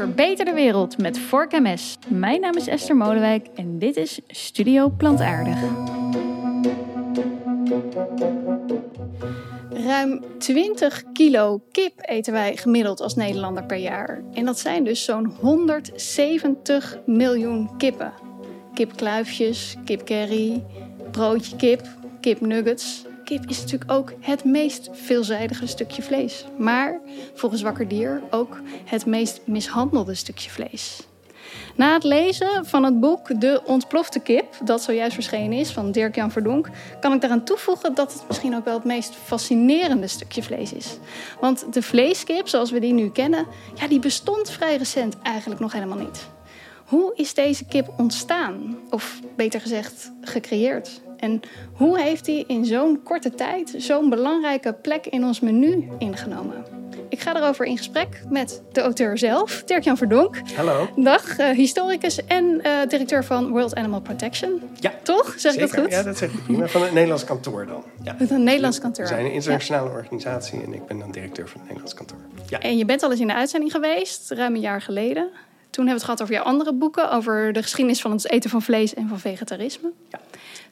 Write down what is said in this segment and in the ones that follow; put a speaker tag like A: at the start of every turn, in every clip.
A: Verbeter de wereld met Vork. Mijn naam is Esther Molenwijk en dit is Studio Plantaardig. Ruim 20 kilo kip eten wij gemiddeld als Nederlander per jaar. En dat zijn dus zo'n 170 miljoen kippen. Kipkluifjes, kipcurry, broodje kip, kipnuggets. Kip is natuurlijk ook het meest veelzijdige stukje vlees. Maar volgens Wakker Dier ook het meest mishandelde stukje vlees. Na het lezen van het boek De Ontplofte Kip, dat zojuist verschenen is van Dirk-Jan Verdonk, kan ik daaraan toevoegen dat het misschien ook wel het meest fascinerende stukje vlees is. Want de vleeskip, zoals we die nu kennen, ja, die bestond vrij recent eigenlijk nog helemaal niet. Hoe is deze kip ontstaan? Of beter gezegd, gecreëerd? En hoe heeft hij in zo'n korte tijd zo'n belangrijke plek in ons menu ingenomen? Ik ga erover in gesprek met de auteur zelf, Dirk-Jan Verdonk.
B: Hallo.
A: Dag, uh, historicus en uh, directeur van World Animal Protection.
B: Ja.
A: Toch? Zeg ik dat goed?
B: Ja, dat zeg ik prima. Van het Nederlands kantoor dan. Ja.
A: Een Nederlands kantoor.
B: We zijn een internationale organisatie en ik ben dan directeur van het Nederlands kantoor. Ja.
A: En je bent al eens in de uitzending geweest, ruim een jaar geleden. Toen hebben we het gehad over jouw andere boeken, over de geschiedenis van het eten van vlees en van vegetarisme.
B: Ja.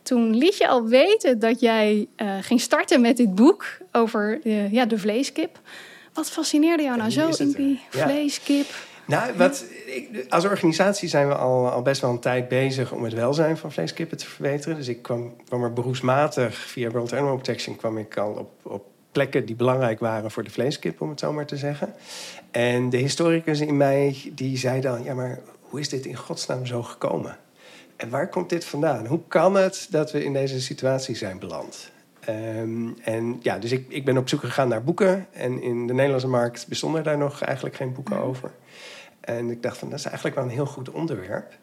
A: Toen liet je al weten dat jij uh, ging starten met dit boek over de, ja, de vleeskip. Wat fascineerde jou nou zo in die ja. vleeskip?
B: Nou, wat, ik, als organisatie zijn we al, al best wel een tijd bezig om het welzijn van vleeskippen te verbeteren. Dus ik kwam, kwam er beroepsmatig via World Animal Protection kwam ik al op, op plekken die belangrijk waren voor de vleeskip, om het zo maar te zeggen. En de historicus in mij die zei dan: ja, maar hoe is dit in godsnaam zo gekomen? En waar komt dit vandaan? Hoe kan het dat we in deze situatie zijn beland? Um, en ja, dus ik, ik ben op zoek gegaan naar boeken. En in de Nederlandse markt bestonden daar nog eigenlijk geen boeken over. En ik dacht van, dat is eigenlijk wel een heel goed onderwerp.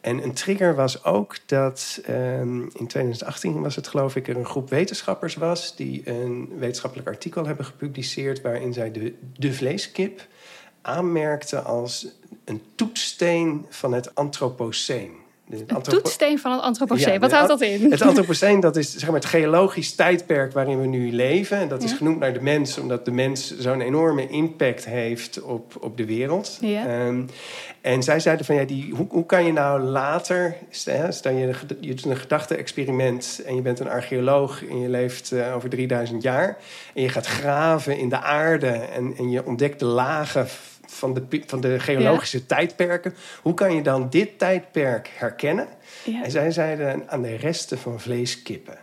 B: En een trigger was ook dat um, in 2018 was het geloof ik er een groep wetenschappers was... die een wetenschappelijk artikel hebben gepubliceerd... waarin zij de, de vleeskip aanmerkten als een toetsteen van het antropoceen.
A: De een toetsteen van het antropoceen. Ja, Wat houdt dat in?
B: Het antropoceen dat is zeg maar, het geologisch tijdperk waarin we nu leven. En dat is genoemd naar de mens, omdat de mens zo'n enorme impact heeft op, op de wereld.
A: Ja.
B: Um, en zij zeiden van ja, die, hoe, hoe kan je nou later, stel je, je doet een gedachte-experiment en je bent een archeoloog en je leeft uh, over 3000 jaar. En je gaat graven in de aarde en, en je ontdekt de lagen van de, van de geologische ja. tijdperken. Hoe kan je dan dit tijdperk herkennen?
A: Ja.
B: En zij zeiden aan de resten van vleeskippen.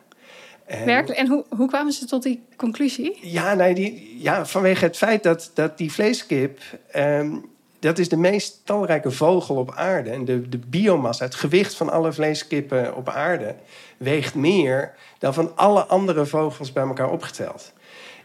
A: En, Werkelijk? En hoe, hoe kwamen ze tot die conclusie?
B: Ja, nee, die, ja vanwege het feit dat, dat die vleeskip... Um, dat is de meest talrijke vogel op aarde. En de, de biomassa, het gewicht van alle vleeskippen op aarde... weegt meer dan van alle andere vogels bij elkaar opgeteld.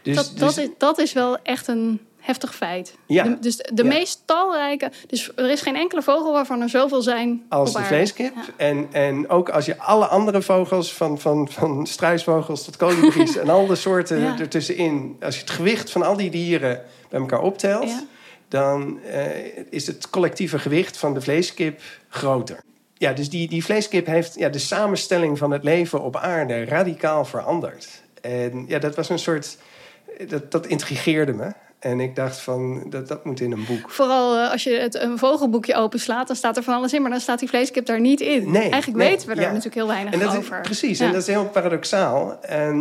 A: Dus, dat, dat, dus, is, dat is wel echt een heftig feit.
B: Ja.
A: De, dus de
B: ja.
A: meest talrijke... Dus er is geen enkele vogel waarvan er zoveel zijn
B: Als de vleeskip.
A: Ja.
B: En, en ook als je alle andere vogels... van, van, van struisvogels tot kolibries... en al de soorten ertussenin... als je het gewicht van al die dieren bij elkaar optelt... Dan eh, is het collectieve gewicht van de vleeskip groter. Ja, dus die, die vleeskip heeft ja, de samenstelling van het leven op aarde... radicaal veranderd. En ja, dat was een soort... Dat, dat intrigeerde me. En ik dacht van, dat, dat moet in een boek.
A: Vooral uh, als je het, een vogelboekje openslaat, dan staat er van alles in, maar dan staat die vleeskip daar niet in.
B: Nee,
A: Eigenlijk
B: nee,
A: weten we er
B: ja.
A: natuurlijk heel weinig
B: en dat
A: over.
B: Is, precies,
A: Ja.
B: en dat is heel paradoxaal. En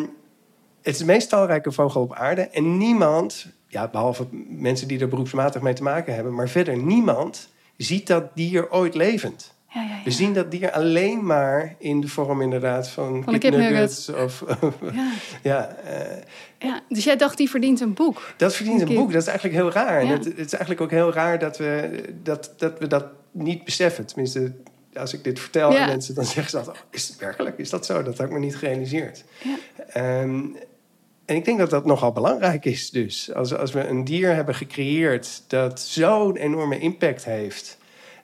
B: het is de meest talrijke vogel op aarde. En niemand, ja, behalve mensen die er beroepsmatig mee te maken hebben, maar verder niemand ziet dat dier ooit levend.
A: Ja, ja, ja.
B: We zien dat dier alleen maar in de vorm inderdaad van,
A: Van
B: kipnuggets Of,
A: Ja.
B: ja, uh,
A: Ja, dus jij dacht, die verdient een boek.
B: dat verdient een boek. Dat is eigenlijk heel raar. En het, het is eigenlijk ook heel raar dat we dat, dat, we dat niet beseffen. Tenminste, als ik dit vertel aan mensen, dan zeggen ze dat... Oh, is het werkelijk? Is dat zo? Dat had ik me niet gerealiseerd.
A: Ja.
B: Ehm, en ik denk dat dat nogal belangrijk is dus. Als, als we een dier hebben gecreëerd dat zo'n enorme impact heeft...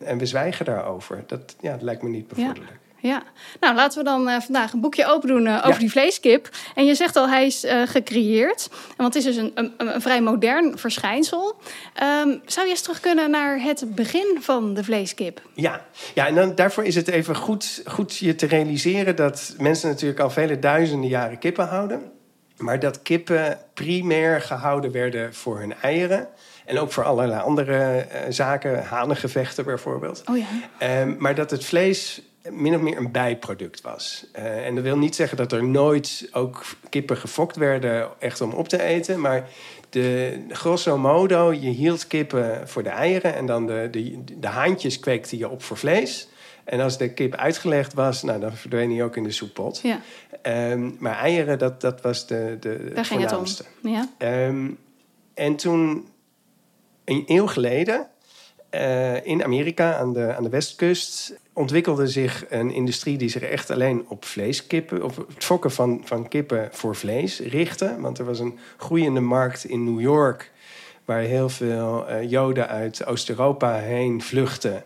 B: en we zwijgen daarover, dat, ja, dat lijkt me niet bevorderlijk.
A: Ja, nou laten we dan eh, vandaag een boekje open doen eh, over
B: Ja.
A: die vleeskip. En je zegt al, hij is eh, gecreëerd. Want het is dus een, een, een vrij modern verschijnsel. Ehm, zou je eens terug kunnen naar het begin van de vleeskip?
B: Ja, ja en dan, daarvoor is het even goed, goed je te realiseren dat mensen natuurlijk al vele duizenden jaren kippen houden. Maar dat kippen primair gehouden werden voor hun eieren. En ook voor allerlei andere uh, zaken, hanengevechten bijvoorbeeld.
A: Oh ja.
B: Um, maar dat het vlees min of meer een bijproduct was. Uh, en dat wil niet zeggen dat er nooit ook kippen gefokt werden echt om op te eten. Maar de, grosso modo, je hield kippen voor de eieren en dan de, de, de haantjes kweekte je op voor vlees. En als de kip uitgelegd was, nou, dan verdween hij ook in de soeppot.
A: Ja.
B: Um, maar eieren, dat, dat was de, de
A: Daar ging het om. Ja.
B: Um, en toen, een eeuw geleden, uh, in Amerika aan de, aan de westkust, ontwikkelde zich een industrie die zich echt alleen op vleeskippen, op het fokken van, van kippen voor vlees richtte. Want er was een groeiende markt in New York, waar heel veel uh, Joden uit Oost-Europa heen vluchtten.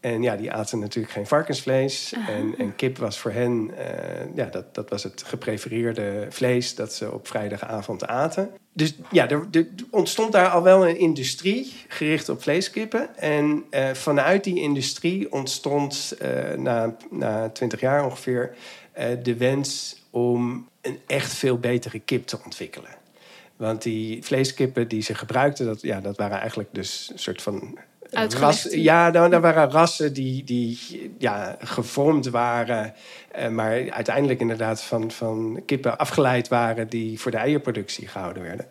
B: En ja, die aten natuurlijk geen varkensvlees. En, en, kip was voor hen, uh, ja, dat, dat was het geprefereerde vlees dat ze op vrijdagavond aten. Dus ja, er, er ontstond daar al wel een industrie gericht op vleeskippen. En uh, vanuit die industrie ontstond uh, na, na 20 jaar ongeveer de wens om een echt veel betere kip te ontwikkelen. Want die vleeskippen die ze gebruikten, dat, ja, dat waren eigenlijk dus een soort van
A: Ras,
B: ja, nou, daar waren rassen die, die ja, gevormd waren, eh, maar uiteindelijk inderdaad van, van kippen afgeleid waren die voor de eierproductie gehouden werden.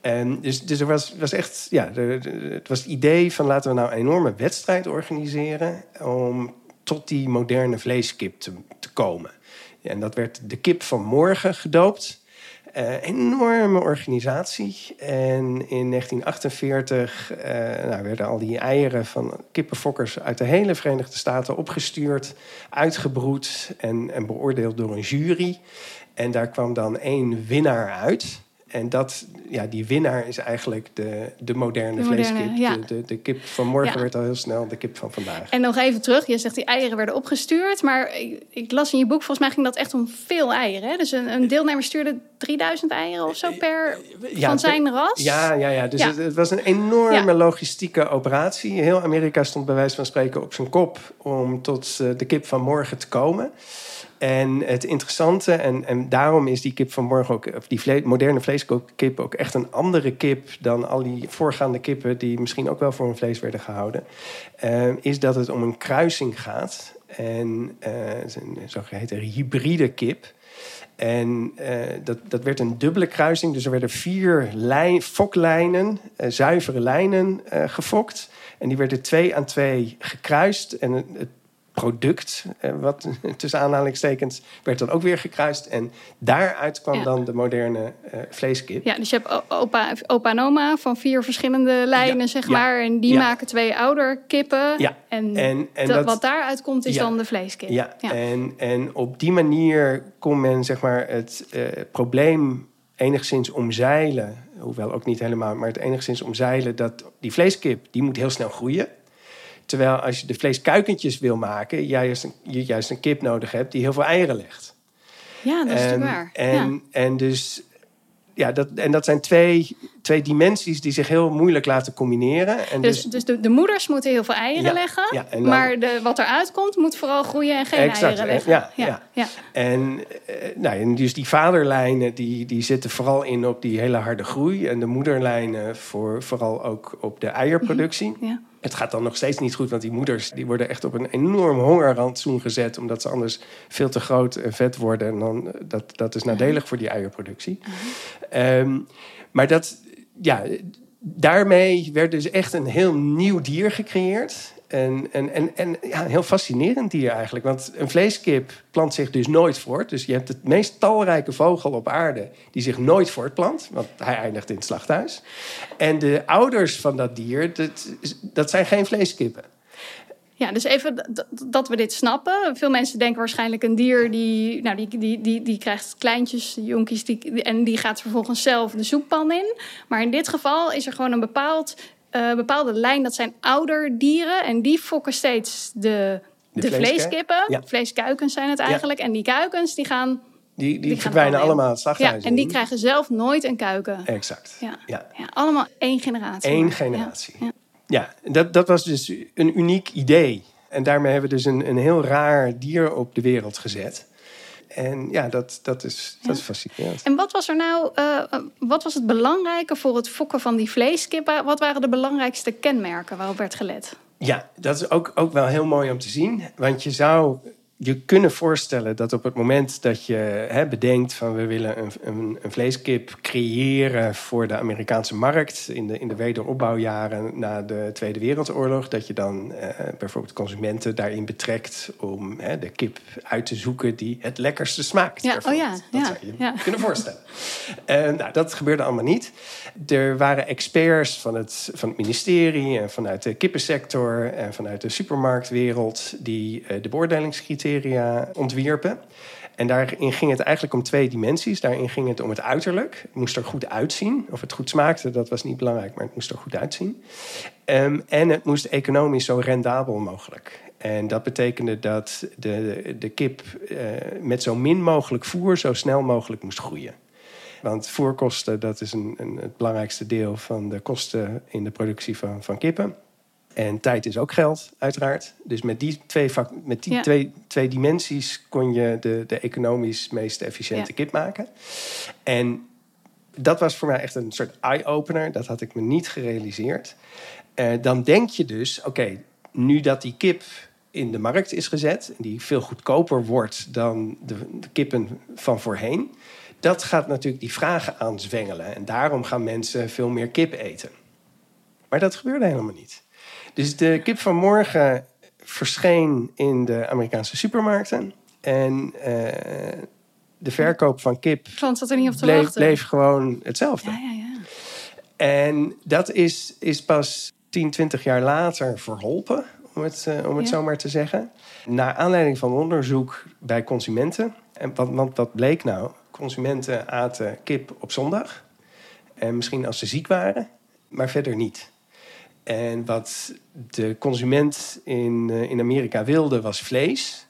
B: En dus, dus er was, was echt, ja, de, de, het was het idee van laten we nou een enorme wedstrijd organiseren om tot die moderne vleeskip te, te komen. Ja, en dat werd de kip van morgen gedoopt. Uh, enorme organisatie. En in 1948 uh, nou, werden al die eieren van kippenfokkers uit de hele Verenigde Staten opgestuurd, uitgebroed en, en beoordeeld door een jury. En daar kwam dan één winnaar uit. En dat, ja, die winnaar is eigenlijk de, de moderne,
A: De moderne,
B: vleeskip.
A: ja.
B: De, de, de kip van morgen
A: Ja.
B: werd al heel snel de kip van vandaag.
A: En nog even terug, je zegt die eieren werden opgestuurd. Maar ik, ik las in je boek, volgens mij ging dat echt om veel eieren. Hè? Dus een, een deelnemer stuurde 3000 eieren of zo per
B: Ja,
A: van
B: per-
A: zijn ras.
B: Ja, ja, ja. Dus. Het, het was een enorme logistieke operatie. Heel Amerika stond bij wijze van spreken op zijn kop om tot eh, de kip van morgen te komen. En het interessante, en, en daarom is die kip van morgen ook, die moderne vleeskip ook echt een andere kip dan al die voorgaande kippen die misschien ook wel voor hun vlees werden gehouden, eh, is dat het om een kruising gaat. En eh, het is een zogeheten hybride kip. En eh, dat, dat werd een dubbele kruising. Dus er werden vier lijn, foklijnen, zuivere lijnen gefokt. En die werden twee aan twee gekruist. En het product, eh, wat tussen aanhalingstekens, werd dan ook weer gekruist. En daaruit kwam
A: Ja.
B: dan de moderne eh, vleeskip.
A: Ja, dus je hebt opa, opa en oma van vier verschillende lijnen,
B: Ja,
A: zeg maar. En die maken twee ouderkippen.
B: Ja,
A: En,
B: en- en
A: dat,
B: dat-
A: wat daaruit komt is dan de vleeskip.
B: Ja,
A: ja.
B: En, en op die manier kon men zeg maar, het eh, probleem enigszins omzeilen. Hoewel ook niet helemaal, maar het enigszins omzeilen dat die vleeskip die moet heel snel groeien. Terwijl als je de vleeskuikentjes wil maken, jij juist een, je juist een kip nodig hebt die heel veel eieren legt.
A: Ja, dat is
B: en,
A: waar.
B: En,
A: ja.
B: en dus ja, dat, en dat zijn twee, twee dimensies die zich heel moeilijk laten combineren. En
A: Dus, dus de, de moeders moeten heel veel eieren
B: Ja,
A: leggen.
B: ja, en dan-
A: maar de, wat eruit komt, moet vooral groeien en geen
B: Exact,
A: eieren
B: eh,
A: leggen.
B: ja,
A: ja.
B: En, eh, nou, en dus die vaderlijnen die, die zitten vooral in op die hele harde groei. En de moederlijnen voor, vooral ook op de eierproductie.
A: ja.
B: Het gaat dan nog steeds niet goed, want die moeders die worden echt op een enorm hongerrantsoen gezet. Omdat ze anders veel te groot en vet worden. En dan, eh, dat, dat is nadelig voor die eierproductie. Ehm, maar dat, ja, daarmee werd dus echt een heel nieuw dier gecreëerd. En, en, en, en ja, een heel fascinerend dier eigenlijk. Want een vleeskip plant zich dus nooit voort. Dus je hebt het meest talrijke vogel op aarde die zich nooit voortplant. Want hij eindigt in het slachthuis. En de ouders van dat dier, dat, zijn geen vleeskippen.
A: Ja, dus even dat we dit snappen. Veel mensen denken waarschijnlijk een dier die, nou, die, die, die, die krijgt kleintjes, jonkies, die, en die gaat vervolgens zelf de soeppan in. Maar in dit geval is er gewoon een bepaald, eh, bepaalde lijn. Dat zijn ouderdieren en die fokken steeds de,
B: De
A: vleeskippen.
B: Ja.
A: Vleeskuikens zijn het eigenlijk. En die kuikens die gaan,
B: Die, die, verdwijnen allemaal het slachthuis
A: Ja, en die krijgen zelf nooit een kuiken.
B: Exact.
A: Ja.
B: ja.
A: Allemaal één generatie.
B: Eén
A: maar.
B: generatie.
A: Ja,
B: dat, dat was dus een uniek idee. En daarmee hebben we dus een, een heel raar dier op de wereld gezet. En ja, dat, dat, is, dat is fascinerend.
A: En wat was er nou, uh, wat was het belangrijke voor het fokken van die vleeskippen? Wat waren de belangrijkste kenmerken waarop werd gelet?
B: Ja, dat is ook, ook wel heel mooi om te zien. Want je zou je kunnen voorstellen dat op het moment dat je hè, bedenkt van we willen een, een, een, vleeskip creëren voor de Amerikaanse markt in de, in de wederopbouwjaren na de Tweede Wereldoorlog, dat je dan eh, bijvoorbeeld consumenten daarin betrekt om hè, de kip uit te zoeken die het lekkerste smaakt.
A: Ja, oh ja,
B: dat
A: ja,
B: zou je
A: ja.
B: kunnen voorstellen. Uh, nou, dat gebeurde allemaal niet. Er waren experts van het, van het ministerie en vanuit de kippensector en vanuit de supermarktwereld die uh, de beoordelingscriteria ontwierpen. En daarin ging het eigenlijk om twee dimensies. Daarin ging het om het uiterlijk. Het moest er goed uitzien. Of het goed smaakte, dat was niet belangrijk, maar het moest er goed uitzien. Um, en het moest economisch zo rendabel mogelijk. En dat betekende dat de, de kip uh, met zo min mogelijk voer zo snel mogelijk moest groeien. Want voerkosten, dat is een, een, het belangrijkste deel van de kosten in de productie van, van kippen. En tijd is ook geld, uiteraard. Dus met die twee, met die twee, twee dimensies kon je de, de economisch meest efficiënte kip maken. En dat was voor mij echt een soort eye-opener. Dat had ik me niet gerealiseerd. Uh, dan denk je dus, oké, nu dat die kip in de markt is gezet... en die veel goedkoper wordt dan de, de kippen van voorheen... dat gaat natuurlijk die vragen aanzwengelen. En daarom gaan mensen veel meer kip eten. Maar dat gebeurde helemaal niet. Dus de kip van morgen verscheen in de Amerikaanse supermarkten. En uh, de verkoop van kip
A: Klant zat er niet op te
B: bleef, bleef gewoon hetzelfde.
A: Ja, ja, ja.
B: En dat is, is pas 10, 20 jaar later verholpen, om het, uh, om het zo maar te zeggen. Naar aanleiding van onderzoek bij consumenten. En wat, want wat bleek nou? Consumenten aten kip op zondag. En misschien als ze ziek waren, maar verder niet. En wat de consument in, eh, in Amerika wilde, was vlees.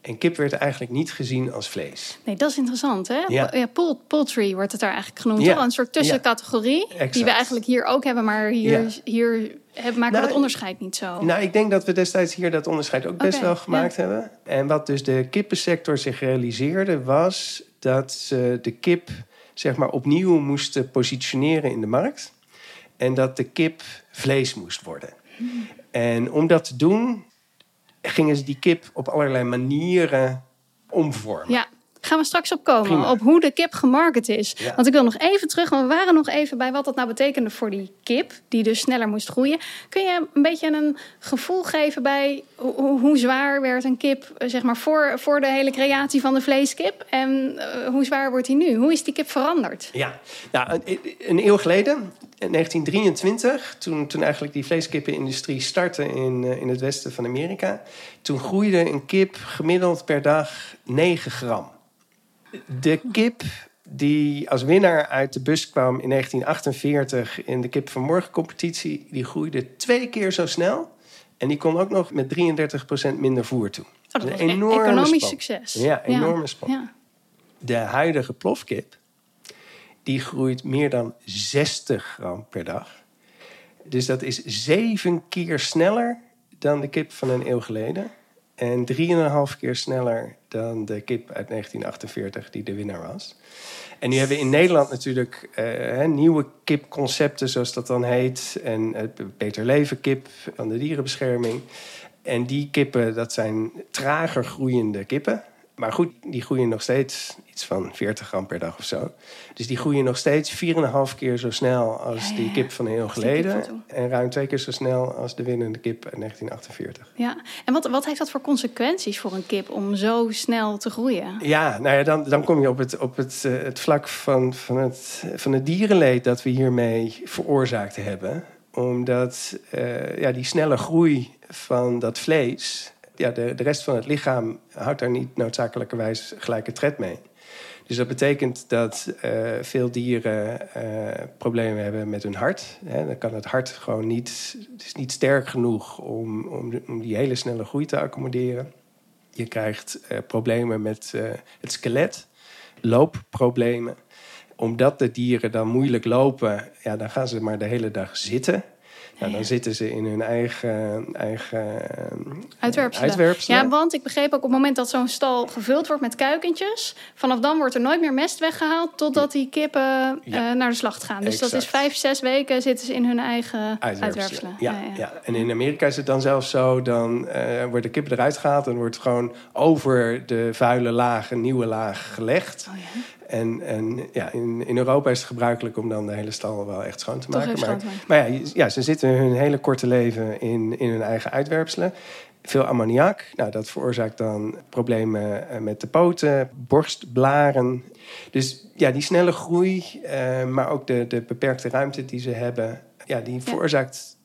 B: En kip werd eigenlijk niet gezien als vlees.
A: Nee, dat is interessant, hè?
B: Ja.
A: Ja. poul- poultry wordt het daar eigenlijk genoemd.
B: Ja.
A: Een soort tussencategorie. Die we eigenlijk hier ook hebben, maar hier, hier hebben, maken
B: Nou,
A: we dat onderscheid niet zo.
B: Nou, ik denk dat we destijds hier dat onderscheid ook best wel gemaakt hebben. En wat dus de kippensector zich realiseerde, was dat ze de kip zeg maar, opnieuw moesten positioneren in de markt. En dat de kip vlees moest worden. En om dat te doen, gingen ze die kip op allerlei manieren omvormen.
A: Ja, gaan we straks op komen.
B: Prima.
A: Op hoe de kip gemarket is.
B: Ja.
A: Want ik wil nog even terug, want we waren nog even bij wat dat nou betekende voor die kip, die dus sneller moest groeien. Kun je een beetje een gevoel geven bij hoe, hoe- zwaar werd een kip, eh, zeg maar, voor, voor de hele creatie van de vleeskip? En eh, hoe zwaar wordt die nu? Hoe is die kip veranderd?
B: Ja, nou, een, een eeuw geleden, in 1923, toen, toen eigenlijk die vleeskippenindustrie startte in, eh, in het westen van Amerika, toen groeide een kip gemiddeld per dag 9 gram. De kip die als winnaar uit de bus kwam in 1948 in de Kip van Morgen competitie, die groeide twee keer zo snel. En die kon ook nog met 33% minder voer toe.
A: Oh, dat
B: Een
A: was een
B: enorme
A: economisch succes.
B: Ja, enorme.
A: Ja.
B: De huidige plofkip, die groeit meer dan 60 gram per dag. Dus dat is zeven keer sneller dan de kip van een eeuw geleden. En drieënhalf keer sneller dan de kip uit 1948, die de winnaar was. En nu hebben we in Nederland natuurlijk eh, nieuwe kipconcepten, zoals dat dan heet. En het Beter Leven kip van de dierenbescherming. En die kippen, dat zijn trager groeiende kippen. Maar goed, die groeien nog steeds iets van 40 gram per dag of zo. Dus die groeien nog steeds 4,5 keer zo snel als
A: Ja, ja,
B: die kip van
A: kip
B: geleden.
A: van.
B: En ruim twee keer zo snel als de winnende kip uit 1948.
A: Ja. En wat, wat heeft dat voor consequenties voor een kip om zo snel te groeien?
B: Ja, nou ja, dan, dan kom je op het, op het, eh, het vlak van, van, het, van het dierenleed dat we hiermee veroorzaakt hebben. Omdat eh, ja, die snelle groei van dat vlees, ja, de, de rest van het lichaam houdt daar niet noodzakelijkerwijs gelijke tred mee. Dus dat betekent dat eh, veel dieren eh, problemen hebben met hun hart. Hè. Dan kan het hart gewoon niet, het is niet sterk genoeg om, om, om die hele snelle groei te accommoderen. Je krijgt eh, problemen met het skelet, loopproblemen. Omdat de dieren dan moeilijk lopen, ja, dan gaan ze maar de hele dag zitten. Nou, dan zitten ze in hun eigen, eigen
A: uitwerpselen.
B: uitwerpselen.
A: Ja, want ik begreep ook op het moment dat zo'n stal gevuld wordt met kuikentjes, vanaf dan wordt er nooit meer mest weggehaald totdat die kippen
B: Ja.
A: eh, naar de slacht gaan. Dus dat is vijf, zes weken zitten ze in hun eigen uitwerpselen.
B: Uitwerpselen. Ja, ja, en in Amerika is het dan zelfs zo: dan eh worden de kippen eruit gehaald en wordt gewoon over de vuile laag een nieuwe laag gelegd.
A: Oh ja.
B: En, en ja, in, in Europa is het gebruikelijk om dan de hele stal wel echt schoon te maken. Maar, ja, ja, ze zitten hun hele korte leven in, in hun eigen uitwerpselen. Veel ammoniak. Nou, dat veroorzaakt dan problemen eh, met de poten, borstblaren. Dus ja, die snelle groei, eh, maar ook de, de beperkte ruimte die ze hebben, ja, die veroorzaakt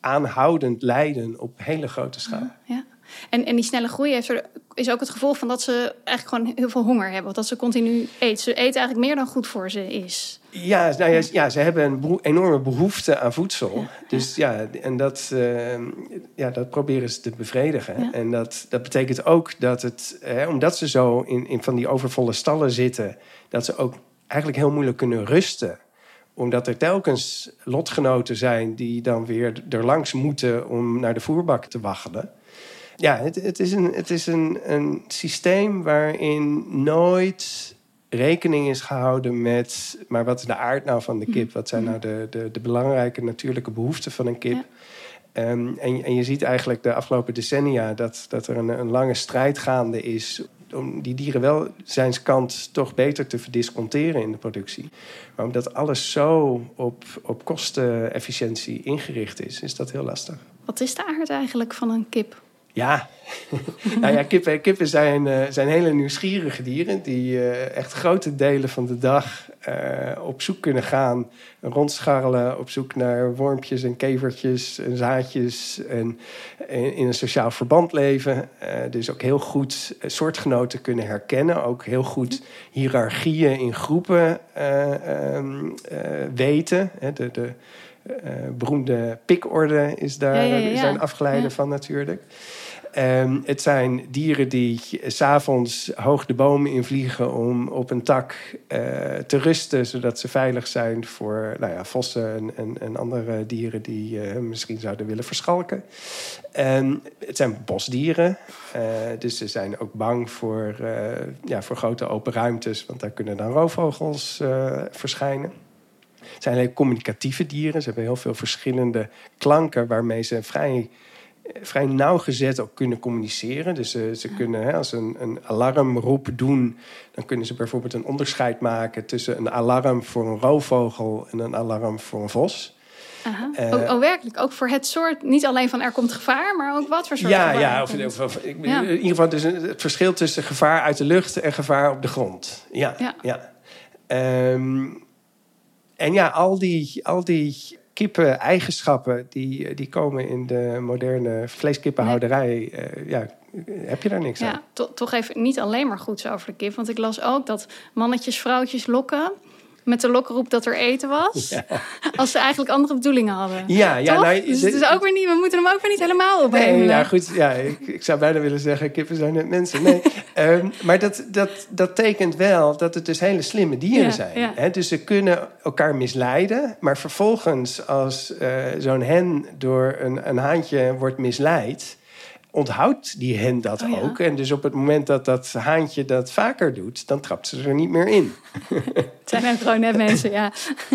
B: aanhoudend lijden op hele grote schaal.
A: Ja. En, en die snelle groei heeft er, is ook het gevolg van dat ze eigenlijk gewoon heel veel honger hebben. Dat ze continu eten. Ze eten eigenlijk meer dan goed voor ze is.
B: Ja, nou ja, ja, ze hebben een beho- enorme behoefte aan voedsel. Dus ja, en dat, eh, ja, dat proberen ze te bevredigen.
A: Ja.
B: En dat, dat betekent ook dat het, eh, omdat ze zo in, in van die overvolle stallen zitten, dat ze ook eigenlijk heel moeilijk kunnen rusten omdat er telkens lotgenoten zijn die dan weer er langs moeten om naar de voerbak te waggelen. Ja, het, het is, een, het is een, een systeem waarin nooit rekening is gehouden met... maar wat is de aard nou van de kip? Wat zijn nou de, de, de belangrijke natuurlijke behoeften van een kip?
A: Ja.
B: Ehm, en, en je ziet eigenlijk de afgelopen decennia... dat, dat er een, een lange strijd gaande is om die dierenwelzijnskant toch beter te verdisconteren in de productie. Maar omdat alles zo op, op kostenefficiëntie ingericht is, is dat heel lastig.
A: Wat is de aard eigenlijk van een kip?
B: Ja, nou ja kippen, kippen zijn, eh, zijn hele nieuwsgierige dieren die eh, echt grote delen van de dag eh, op zoek kunnen gaan, rondscharrelen, op zoek naar wormpjes en kevertjes en zaadjes en in, in een sociaal verband leven. Dus ook heel goed soortgenoten kunnen herkennen, ook heel goed hiërarchieën in groepen eh, ehm, eh, weten. Hè, de, de beroemde pikorde is daar
A: Ja, ja, ja, ja.
B: is daar een afgeleide
A: Ja.
B: van natuurlijk. Ehm, het zijn dieren die s s'avonds hoog de bomen invliegen om op een tak eh, te rusten, zodat ze veilig zijn voor nou ja, vossen en, en, en andere dieren die eh, misschien zouden willen verschalken. Ehm, het zijn bosdieren, eh, dus ze zijn ook bang voor, eh, ja, voor grote open ruimtes, want daar kunnen dan roofvogels eh, verschijnen. Het zijn hele communicatieve dieren. Ze hebben heel veel verschillende klanken waarmee ze vrij, vrij nauwgezet ook kunnen communiceren. Dus ze, ze kunnen, hè, als ze een, een alarmroep doen, dan kunnen ze bijvoorbeeld een onderscheid maken tussen een alarm voor een roofvogel en een alarm voor een vos.
A: Aha.
B: Eh,
A: oh, oh, werkelijk. Ook voor het soort, niet alleen van er komt gevaar, maar ook wat voor soort
B: Ja,
A: gevaar
B: ja, of,
A: komt.
B: of- of- ik,
A: Ja.
B: in ieder geval dus een- het verschil tussen gevaar uit de lucht en gevaar op de grond. Ja,
A: Ja.
B: ja. Ehm, en ja, al die, al die kippen-eigenschappen... Die, die komen in de moderne vleeskippenhouderij... eh, ja, heb je daar niks aan.
A: Ja, to- toch even niet alleen maar goeds over de kip. Want ik las ook dat mannetjes vrouwtjes lokken... met de lokroep dat er eten was... als ze eigenlijk andere bedoelingen hadden.
B: Ja, ja,
A: Toch?
B: nou,
A: dus het is ook weer niet, we moeten hem ook weer niet helemaal
B: Nee,
A: ophemelen.
B: ja, goed. Ja, ik, ik zou bijna willen zeggen, kippen zijn net mensen. Nee, ehm, maar dat, dat, dat tekent wel dat het dus hele slimme dieren
A: Ja,
B: zijn.
A: ja.
B: Hè? Dus ze kunnen elkaar misleiden. Maar vervolgens, als eh, zo'n hen door een, een haantje wordt misleid... onthoudt die hen dat
A: Oh ja.
B: ook. En dus op het moment dat dat haantje dat vaker doet... dan trapt ze er niet meer in.
A: Het zijn ook gewoon net mensen, ja.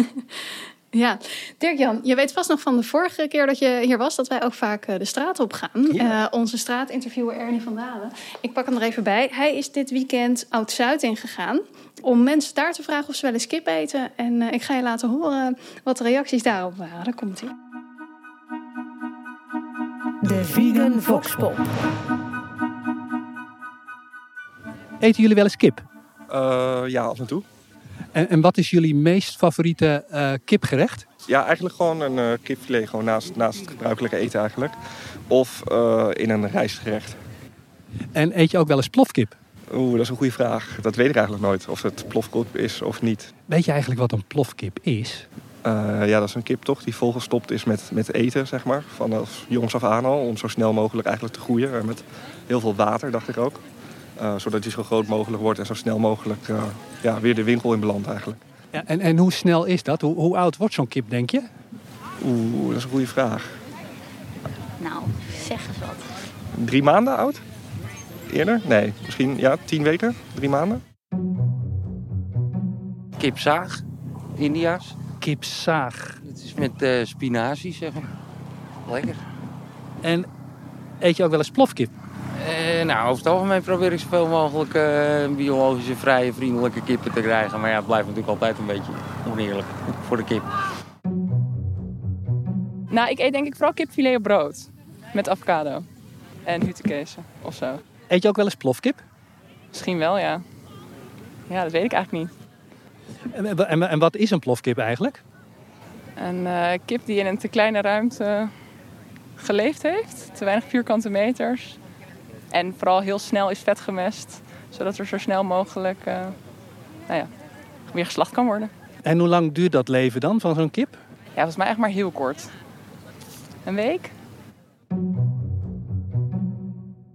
A: Ja, Dirk-Jan, je weet vast nog van de vorige keer dat je hier was... dat wij ook vaak eh, de straat op gaan.
B: Ja.
A: Eh, onze straatinterviewer Ernie van Dalen. Ik pak hem er even bij. Hij is dit weekend Oud-Zuid ingegaan... om mensen daar te vragen of ze wel eens kip eten. En eh, ik ga je laten horen wat de reacties daarop waren. Daar komt hij.
C: De Vegan Voxpop.
D: Eten jullie wel eens kip?
E: Eh, ja, af en toe.
D: En, en wat is jullie meest favoriete eh, kipgerecht?
E: Ja, eigenlijk gewoon een eh kipfilet gewoon naast, naast het gebruikelijke eten eigenlijk. Of eh, in een rijstgerecht.
D: En eet je ook wel eens plofkip?
E: Oeh, dat is een goede vraag. Dat weet ik eigenlijk nooit. Of het plofkip is of niet.
D: Weet je eigenlijk wat een plofkip is?
E: Eh, ja, dat is een kip toch die volgestopt is met, met eten, zeg maar. Vanaf jongs af aan al. Om zo snel mogelijk eigenlijk te groeien. En met heel veel water, dacht ik ook. Eh, zodat hij zo groot mogelijk wordt en zo snel mogelijk eh, ja, weer de winkel in belandt eigenlijk.
D: Ja, en, en hoe snel is dat? Hoe, hoe oud wordt zo'n kip, denk je?
E: Oeh, dat is een goede vraag.
F: Nou, zeg eens wat.
E: Drie maanden oud? Eerder? Nee, misschien ja, tien weken? Drie maanden?
G: Kipzaag, India's.
D: Kipzaag.
G: Het is met eh, spinazie, zeg maar. Lekker.
D: En eet je ook wel eens plofkip?
G: Eh, nou, over het algemeen probeer ik zoveel mogelijk eh, biologische, vrije, vriendelijke kippen te krijgen. Maar ja, het blijft natuurlijk altijd een beetje oneerlijk voor de kip.
H: Nou, ik eet denk ik vooral kipfilet op brood. Met avocado. En hutekezen of zo.
D: Eet je ook wel eens plofkip?
H: Misschien wel, ja. Ja, dat weet ik eigenlijk niet.
D: En, en, en wat is een plofkip eigenlijk?
H: Een eh, kip die in een te kleine ruimte geleefd heeft. Te weinig vierkante meters. En vooral heel snel is vet gemest. Zodat er zo snel mogelijk eh, nou ja, weer geslacht kan worden.
D: En hoe lang duurt dat leven dan van zo'n kip?
H: Ja, volgens mij echt maar heel kort. Een week?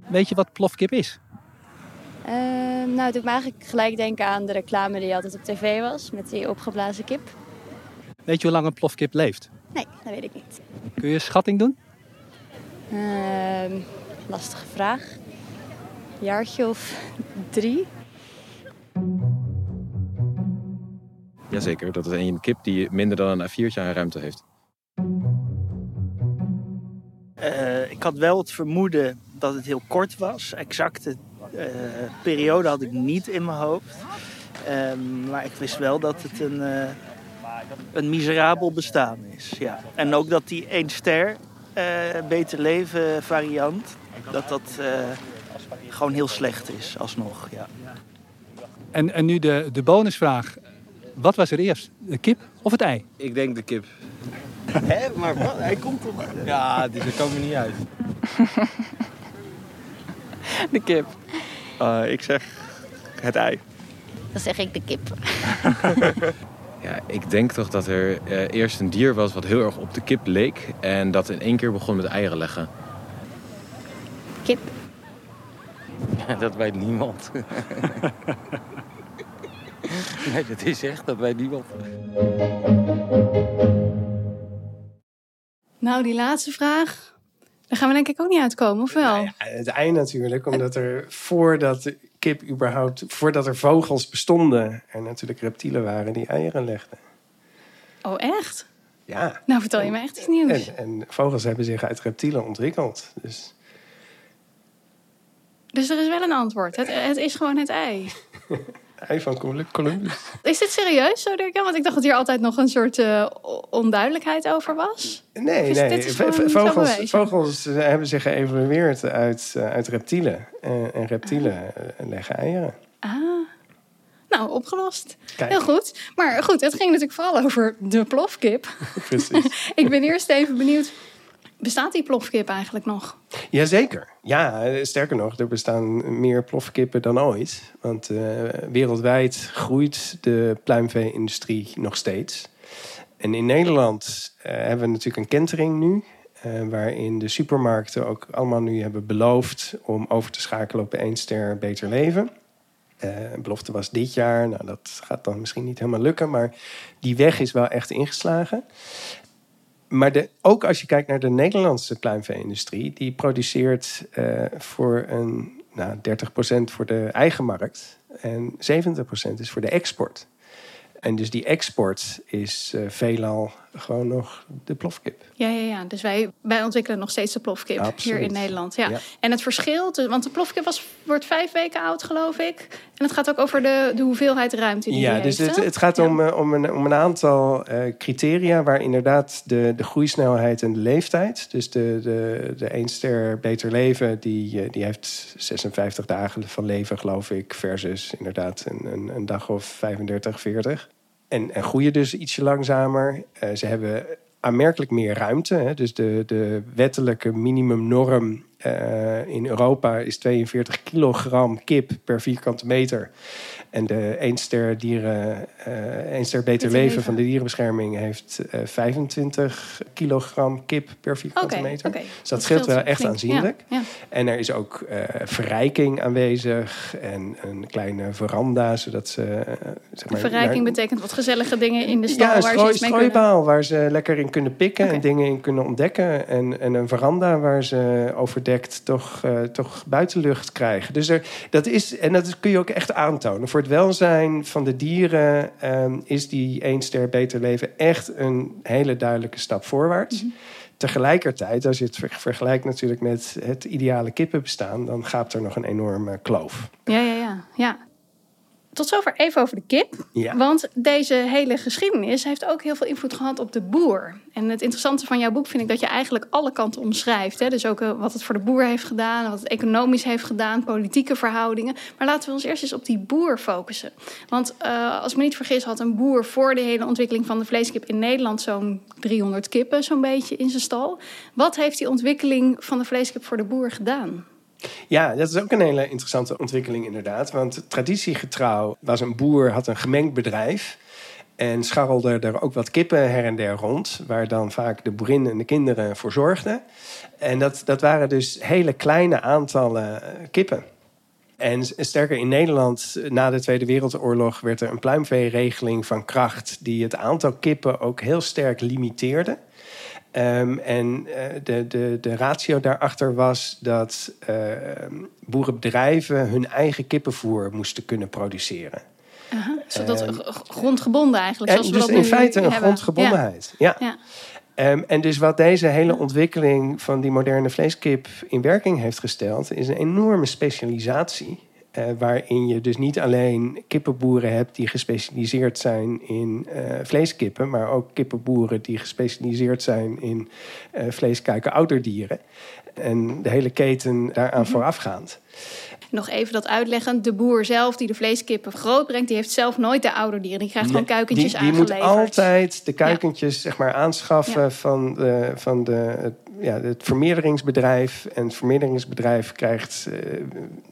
D: Weet je wat plofkip is?
F: Eh, nou, het doet me eigenlijk gelijk denken aan de reclame die altijd op tv was. Met die opgeblazen kip.
D: Weet je hoe lang een plofkip leeft?
F: Nee, dat weet ik niet.
D: Kun je een schatting doen?
F: Ehm, lastige vraag. Jaartje of drie?
I: Jazeker, dat is een kip die minder dan een A4'tje aan ruimte heeft.
J: Eh, ik had wel het vermoeden dat het heel kort was. Exacte eh, periode had ik niet in mijn hoofd. Ehm, maar ik wist wel dat het een, eh, een miserabel bestaan is. Ja. En ook dat die één ster eh, beter leven variant, dat dat eh, gewoon heel slecht is alsnog. Ja.
D: En, en nu de, de bonusvraag. Wat was er eerst? De kip of het ei?
K: Ik denk de kip.
J: Hé, maar wat? Hij komt toch?
K: Ja, dus daar komen we niet uit.
H: De kip.
E: Eh, ik zeg het ei.
F: Dan zeg ik de kip.
I: Ja, ik denk toch dat er eh, eerst een dier was wat heel erg op de kip leek. En dat in één keer begon met eieren leggen.
F: Kip.
G: dat weet niemand. nee, dat is echt, dat weet niemand.
A: Nou, die laatste vraag. Daar gaan we denk ik ook niet uitkomen, of wel?
B: Ja, het ei natuurlijk, omdat er voordat de kip überhaupt, voordat er vogels bestonden, er natuurlijk reptielen waren die eieren legden.
A: Oh, echt?
B: Ja.
A: Nou, vertel je me echt iets nieuws.
B: En, en vogels hebben zich uit reptielen ontwikkeld. Dus
A: Dus er is wel een antwoord. Het, het is gewoon het ei.
B: ei van Col- Columbus.
A: Is dit serieus zo, Dirk? Want ik dacht dat hier altijd nog een soort eh, onduidelijkheid over was.
B: Nee, nee. vogels, vogels eh, hebben zich geëvolueerd uit, eh, uit reptielen. En, en reptielen leggen eieren.
A: Ah. Nou, opgelost.
B: Kijk.
A: Heel goed. Maar goed, het ging natuurlijk vooral over de plofkip.
B: Precies.
A: ik ben eerst even benieuwd. Bestaat die plofkip eigenlijk nog?
B: Jazeker. Ja, sterker nog, er bestaan meer plofkippen dan ooit. Want eh, wereldwijd groeit de pluimvee-industrie nog steeds. En in Nederland eh, hebben we natuurlijk een kentering nu. eh, waarin de supermarkten ook allemaal nu hebben beloofd om over te schakelen op één ster beter leven. Een belofte was dit jaar. Nou, dat gaat dan misschien niet helemaal lukken. Maar die weg is wel echt ingeslagen. Maar de, ook als je kijkt naar de Nederlandse pluimvee-industrie, die produceert eh, voor een nou, 30% voor de eigen markt en 70% is voor de export. En dus die export is eh, veelal gewoon nog de plofkip.
A: Ja, ja, ja. Dus wij, wij ontwikkelen nog steeds de plofkip
B: Absoluut.
A: hier in Nederland. Ja.
B: Ja.
A: En het verschil, want de plofkip was, wordt vijf weken oud, geloof ik. En het gaat ook over de, de hoeveelheid ruimte die
B: Ja,
A: die
B: dus
A: heeft.
B: het, het gaat om, eh, om, een, om een aantal eh, criteria waar inderdaad de, de groeisnelheid en de leeftijd. Dus de, de, de één ster beter leven, die, eh, die heeft 56 dagen van leven, geloof ik, versus inderdaad een, een, een dag of 35, 40. En, en groeien dus ietsje langzamer. Eh, ze hebben aanmerkelijk meer ruimte. Hè? Dus de, de wettelijke minimumnorm Eh, in Europa is 42 kilogram kip per vierkante meter. En de 1 ster, dieren, uh, 1 ster beter leven, leven van de dierenbescherming heeft uh, 25 kilogram kip per vierkante meter. Dus dat,
A: Dat
B: scheelt wel echt
A: flink.
B: aanzienlijk.
A: Ja, ja.
B: En er is ook eh, verrijking aanwezig en een kleine veranda, zodat ze... eh, zeg maar,
A: Verrijking
B: naar-
A: betekent wat gezellige dingen in de stal
B: ja, een
A: waar ze
B: strooi,
A: iets mee kunnen.
B: strooibaal waar ze lekker in kunnen pikken en dingen in kunnen ontdekken. En, en een veranda waar ze toch, eh, toch buitenlucht krijgen. Dus er, dat is, en dat kun je ook echt aantonen. Voor het welzijn van de dieren ehm, is die één ster beter leven echt een hele duidelijke stap voorwaarts.
A: Mhm.
B: Tegelijkertijd, als je het ver- vergelijkt natuurlijk met het ideale kippenbestaan, dan gaat er nog een enorme kloof.
A: Ja, ja, ja, ja. Tot zover even over de kip.
B: Ja.
A: Want deze hele geschiedenis heeft ook heel veel invloed gehad op de boer. En het interessante van jouw boek vind ik dat je eigenlijk alle kanten omschrijft. Hè? Dus ook eh, wat het voor de boer heeft gedaan, wat het economisch heeft gedaan, politieke verhoudingen. Maar laten we ons eerst eens op die boer focussen. Want eh, als ik me niet vergis, had een boer voor de hele ontwikkeling van de vleeskip in Nederland zo'n 300 kippen, zo'n beetje in zijn stal. Wat heeft die ontwikkeling van de vleeskip voor de boer gedaan?
B: Ja, dat is ook een hele interessante ontwikkeling inderdaad. Want traditiegetrouw was een boer, had een gemengd bedrijf. En scharrelde er ook wat kippen her en der rond. Waar dan vaak de boerin en de kinderen voor zorgden. En dat, dat waren dus hele kleine aantallen eh, kippen. En sterker, in Nederland eh, na de Tweede Wereldoorlog werd er een pluimveeregeling van kracht. die het aantal kippen ook heel sterk limiteerde. Ehm, en eh, de, de, de ratio daarachter was dat eh, boerenbedrijven hun eigen kippenvoer moesten kunnen produceren.
A: Aha, zodat
B: Ehm,
A: grondgebonden eigenlijk.
B: En
A: Zoals we
B: dus
A: dat
B: in feite een
A: hebben.
B: grondgebondenheid. Ja.
A: Ja.
B: En dus wat deze hele ontwikkeling van die moderne vleeskip in werking heeft gesteld, is een enorme specialisatie. Eh, waarin je dus niet alleen kippenboeren hebt die gespecialiseerd zijn in eh, vleeskippen, maar ook kippenboeren die gespecialiseerd zijn in eh vleeskuiken ouderdieren. En de hele keten daaraan
A: Mhm.
B: voorafgaand.
A: Nog even dat uitleggen. De boer zelf die de vleeskippen groot brengt, die heeft zelf nooit de ouderdieren. Die krijgt gewoon kuikentjes
B: die, die moet
A: aangeleverd.
B: altijd de kuikentjes zeg maar, aanschaffen
A: Ja.
B: van, de, van de, ja, het vermeerderingsbedrijf. En het vermeerderingsbedrijf krijgt eh,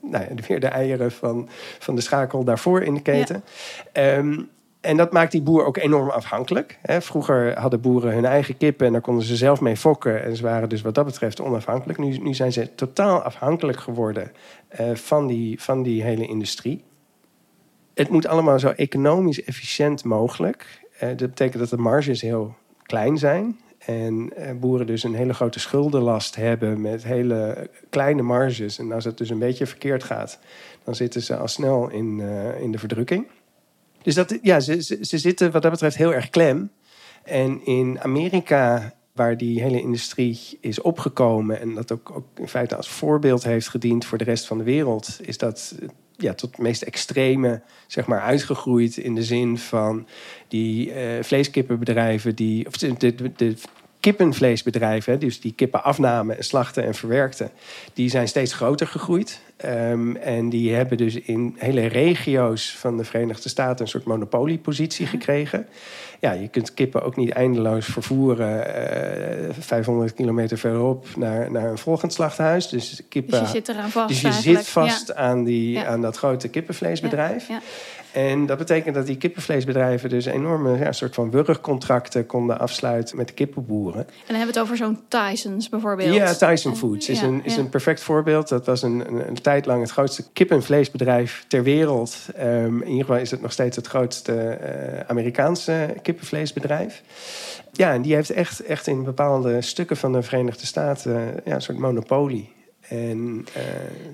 B: nou ja, weer de eieren van, van de schakel daarvoor in de keten. Ehm, en dat maakt die boer ook enorm afhankelijk. Hè. Vroeger hadden boeren hun eigen kippen en daar konden ze zelf mee fokken. En ze waren dus wat dat betreft onafhankelijk. Nu, nu zijn ze totaal afhankelijk geworden eh, van, die, van die hele industrie het moet allemaal zo economisch efficiënt mogelijk. Eh, dat betekent dat de marges heel klein zijn. En eh, boeren dus een hele grote schuldenlast hebben met hele kleine marges. En als het dus een beetje verkeerd gaat, dan zitten ze al snel in, eh, in de verdrukking. Dus dat, ja, ze, ze, ze zitten wat dat betreft heel erg klem. En in Amerika, waar die hele industrie is opgekomen en dat ook, in feite als voorbeeld heeft gediend voor de rest van de wereld, is dat eh, ja, tot het meest extreme zeg maar, uitgegroeid in de zin van die eh, vleeskippenbedrijven, die, of de, de kippenvleesbedrijven, dus die kippen afnamen en slachten en verwerkten, die zijn steeds groter gegroeid. Ehm, en die hebben dus in hele regio's van de Verenigde Staten een soort monopoliepositie gekregen. Ja, je kunt kippen ook niet eindeloos vervoeren eh 500 kilometer verderop naar, naar een volgend slachthuis. Dus, kippen,
A: Dus je zit eraan vast
B: Dus je
A: eigenlijk.
B: zit vast
A: Ja.
B: aan, die,
A: Ja.
B: aan dat grote kippenvleesbedrijf.
A: Ja.
B: En dat betekent dat die kippenvleesbedrijven dus enorme ja, soort van wurgcontracten konden afsluiten met de kippenboeren.
A: En dan hebben we het over zo'n Tysons bijvoorbeeld.
B: Ja, Tyson Foods is,
A: Ja,
B: een, is
A: ja.
B: een perfect voorbeeld. Dat was een, een, een tijd lang het grootste kippenvleesbedrijf ter wereld. Ehm, in ieder geval is het nog steeds het grootste eh, Amerikaanse kippenvleesbedrijf. Ja, en die heeft echt, echt in bepaalde stukken van de Verenigde Staten ja, een soort monopolie. En, eh,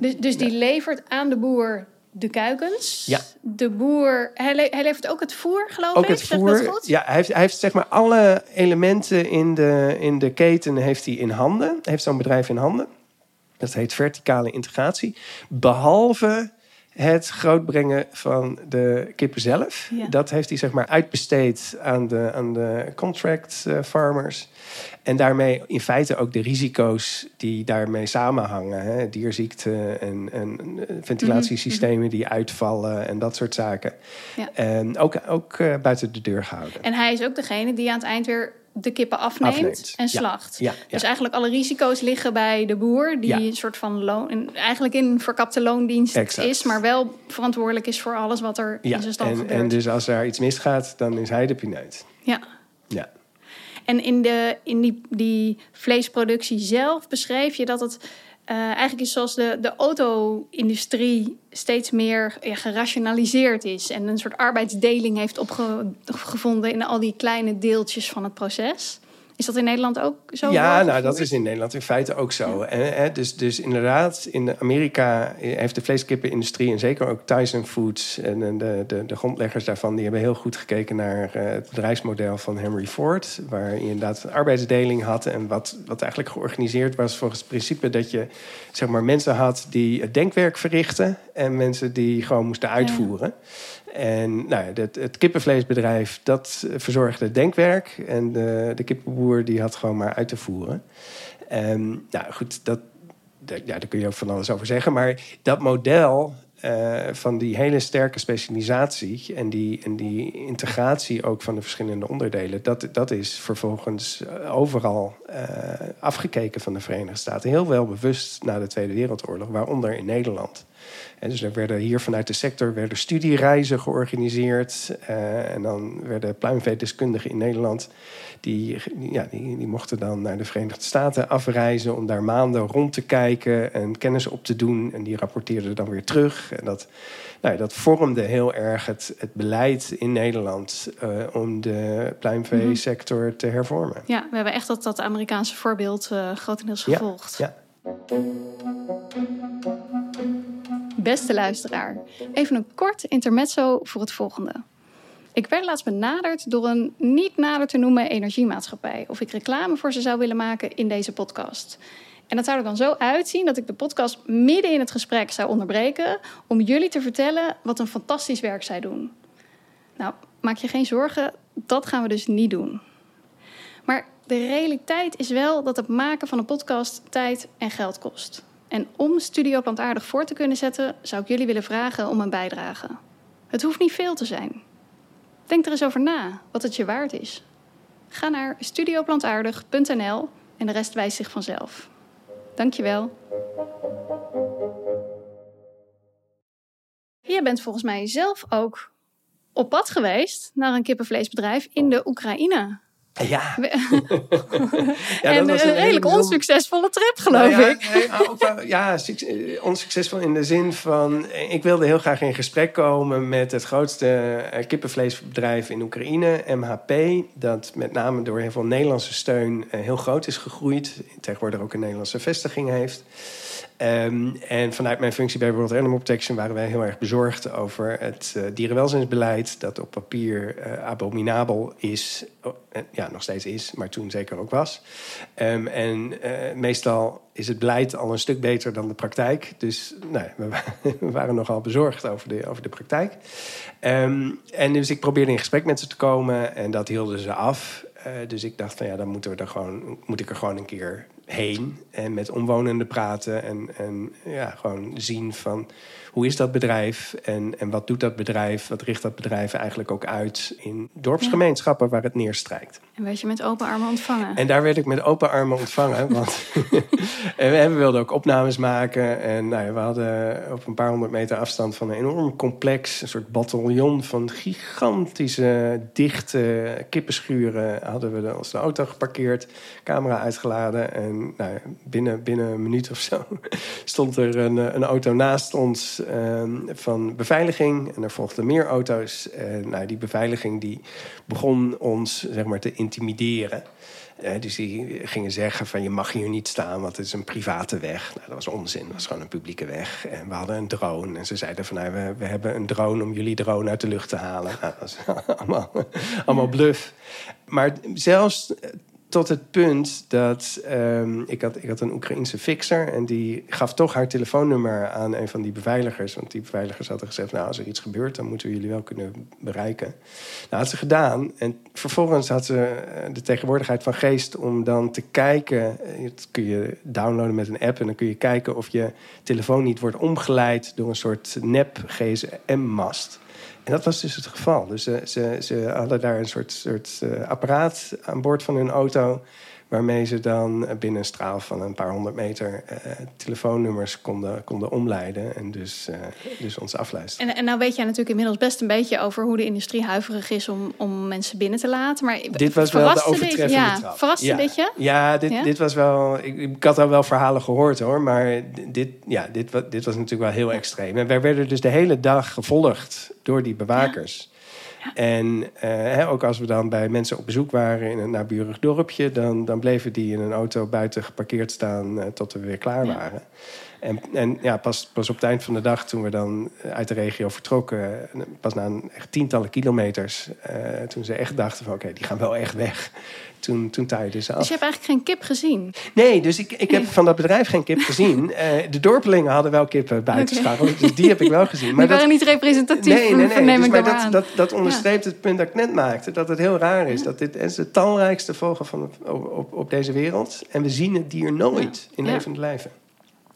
A: Dus, dus die levert aan de boer de kuikens.
B: Ja.
A: De boer, hij, le- hij levert ook het voer, geloof
B: ook
A: ik.
B: het
A: dat
B: voer.
A: goed?
B: Ja, hij heeft, hij heeft zeg maar alle elementen in de, in de keten heeft hij in handen. Hij heeft zo'n bedrijf in handen. Dat heet verticale integratie. Behalve het grootbrengen van de kippen zelf.
A: Ja.
B: Dat heeft hij zeg maar uitbesteed aan de, aan de contract eh, farmers. En daarmee in feite ook de risico's die daarmee samenhangen. Hè? Dierziekten en, en ventilatiesystemen die uitvallen en dat soort zaken.
A: Ja.
B: En ook, ook eh, buiten de deur gehouden.
A: En hij is ook degene die aan het eind weer de kippen afneemt,
B: Afneemt,
A: en slacht.
B: Ja, ja.
A: Dus eigenlijk alle risico's liggen bij de boer, die een soort van loon, en eigenlijk in verkapte loondienst
B: Exact.
A: is, maar wel verantwoordelijk is voor alles wat er in zijn stal
B: en,
A: gebeurt.
B: en dus als daar iets misgaat, dan is hij de pineut.
A: Ja.
B: Ja.
A: En in, de, in die, die vleesproductie zelf beschreef je dat het eh, eigenlijk is zoals de, de auto-industrie steeds meer gerationaliseerd is. En een soort arbeidsdeling heeft opgevonden in al die kleine deeltjes van het proces. Is dat in Nederland ook zo?
B: Ja, nou, dat is in Nederland in feite ook zo. En, hè, dus, dus inderdaad, in Amerika heeft de vleeskippenindustrie... en zeker ook Tyson Foods en en de, de, de grondleggers daarvan... die hebben heel goed gekeken naar eh, het bedrijfsmodel van Henry Ford... waar je inderdaad een arbeidsdeling had... en wat, wat eigenlijk georganiseerd was volgens het principe... dat je zeg maar, mensen had die het denkwerk verrichten... en mensen die gewoon moesten uitvoeren. En nou, het, het kippenvleesbedrijf, dat verzorgde denkwerk. En de, de kippenboer, die had gewoon maar uit te voeren. En, nou goed, dat, dat- ja, daar kun je ook van alles over zeggen. Maar dat model eh, van die hele sterke specialisatie... En die, en die integratie ook van de verschillende onderdelen... dat, dat is vervolgens eh, overal eh, afgekeken van de Verenigde Staten. Heel wel bewust na de Tweede Wereldoorlog, waaronder in Nederland. En dus er werden hier vanuit de sector werden studiereizen georganiseerd. eh, en dan werden pluimveedeskundigen in Nederland... Die, ja, die, die mochten dan naar de Verenigde Staten afreizen... om daar maanden rond te kijken en kennis op te doen. En die rapporteerden dan weer terug. En dat, nou, ja, dat vormde heel erg het, het beleid in Nederland... eh, om de pluimveesector te hervormen.
A: Ja, we hebben echt dat, dat Amerikaanse voorbeeld eh, grotendeels
B: Ja,
A: gevolgd.
B: ja.
A: Beste luisteraar, even een kort intermezzo voor het volgende. Ik werd laatst benaderd door een niet nader te noemen energiemaatschappij of ik reclame voor ze zou willen maken in deze podcast. En dat zou er dan zo uitzien dat ik de podcast midden in het gesprek zou onderbreken om jullie te vertellen wat een fantastisch werk zij doen. Nou, maak je geen zorgen, dat gaan we dus niet doen. Maar de realiteit is wel dat het maken van een podcast tijd en geld kost. En om Studio Plantaardig voor te kunnen zetten, zou ik jullie willen vragen om een bijdrage. Het hoeft niet veel te zijn. Denk er eens over na wat het je waard is. Ga naar studioplantaardig.nl en de rest wijst zich vanzelf. Dankjewel. Je bent volgens mij zelf ook op pad geweest naar een kippenvleesbedrijf in de Oekraïne.
B: Ja.
A: We-
B: Ja,
A: en
B: dat was
A: een,
B: een hele
A: redelijk onsuccesvolle trip, geloof
B: Nou ja,
A: ik.
B: nee, maar ook wel- ja, eh, onsuccesvol in de zin van... eh, ik wilde heel graag in gesprek komen met het grootste eh, kippenvleesbedrijf in Oekraïne, MHP. Dat met name door heel veel Nederlandse steun eh, heel groot is gegroeid. Tegenwoordig ook een Nederlandse vestiging heeft. Ehm, en vanuit mijn functie bij World Animal Protection waren wij heel erg bezorgd over het eh, dierenwelzijnsbeleid. Dat op papier eh, abominabel is. Eh, ja, nog steeds is, maar toen zeker ook was. Ehm, en meestal is het beleid al een stuk beter dan de praktijk. Dus nou, we, wa- we waren nogal bezorgd over de, over de praktijk. Ehm, en dus ik probeerde in gesprek met ze te komen en dat hielden ze af. Dus ik dacht van ja, dan moeten we er gewoon, moet ik er gewoon een keer heen en met omwonenden praten en, en ja, gewoon zien van hoe is dat bedrijf en, en wat doet dat bedrijf, wat richt dat bedrijf eigenlijk ook uit in dorpsgemeenschappen waar het neerstrijkt.
A: En werd je met open armen ontvangen.
B: En daar werd ik met open armen ontvangen. Want en we wilden ook opnames maken. En nou ja, we hadden op een paar honderd meter afstand van een enorm complex... een soort bataljon van gigantische, dichte kippenschuren... hadden we onze auto geparkeerd, camera uitgeladen. En nou ja, binnen, binnen een minuut of zo stond er een, een auto naast ons ehm, van beveiliging. En er volgden meer auto's. En nou, die beveiliging die begon ons zeg maar, te intimideren. Eh, dus die gingen zeggen van je mag hier niet staan, want het is een private weg. Nou, dat was onzin, dat was gewoon een publieke weg. En we hadden een drone. En ze zeiden van nou, we, hebben een drone om jullie drone uit de lucht te halen. Nou, dat is allemaal, allemaal. Maar zelfs eh, tot het punt dat ehm, ik, had, ik had een Oekraïense fixer... en die gaf toch haar telefoonnummer aan een van die beveiligers. Want die beveiligers hadden gezegd... nou, als er iets gebeurt, dan moeten we jullie wel kunnen bereiken. Nou, had ze gedaan. En vervolgens had ze eh, de tegenwoordigheid van geest... om dan te kijken... eh, Dat kun je downloaden met een app... en dan kun je kijken of je telefoon niet wordt omgeleid... door een soort nep-GSM-mast... En dat was dus het geval. Dus ze, ze, ze hadden daar een soort, soort uh, apparaat aan boord van hun auto waarmee ze dan binnen een straal van een paar honderd meter uh, telefoonnummers konden, konden omleiden en dus, uh, dus ons afluisteren.
A: En, en nou weet jij natuurlijk inmiddels best een beetje over hoe de industrie huiverig is om, om mensen binnen te laten. Maar
B: dit was wel de overtreffende
A: dit, ja,
B: trap.
A: Verraste
B: ja.
A: dit je?
B: Ja, dit,
A: Ja?
B: dit was wel. Ik, ik had al wel verhalen gehoord hoor, maar dit, ja, dit, dit was natuurlijk wel heel extreem. En wij werden dus de hele dag gevolgd door die bewakers. En eh, ook als we dan bij mensen op bezoek waren in een naburig dorpje, dan, dan bleven die in een auto buiten geparkeerd staan eh, tot we weer klaar waren. En, en ja, pas, pas op het eind van de dag, toen we dan uit de regio vertrokken, eh, pas na een echt tientallen kilometers, eh, toen ze echt dachten van oké, die gaan wel echt weg. Toen, toen taaiden ze af.
A: Dus je hebt eigenlijk geen kip gezien?
B: Nee, dus ik, ik heb van dat bedrijf geen kip gezien. Eh, de dorpelingen hadden wel kippen buiten scharrelen, dus die heb ik wel gezien.
A: Die waren niet representatief,
B: Nee, nee, nee. Dus, maar dat, dat, dat onderstreept het punt dat ik net maakte. Dat het heel raar is. Dat dit is de talrijkste vogel van op, op, op deze wereld. En we zien het dier nooit in
A: Ja.
B: levende lijven.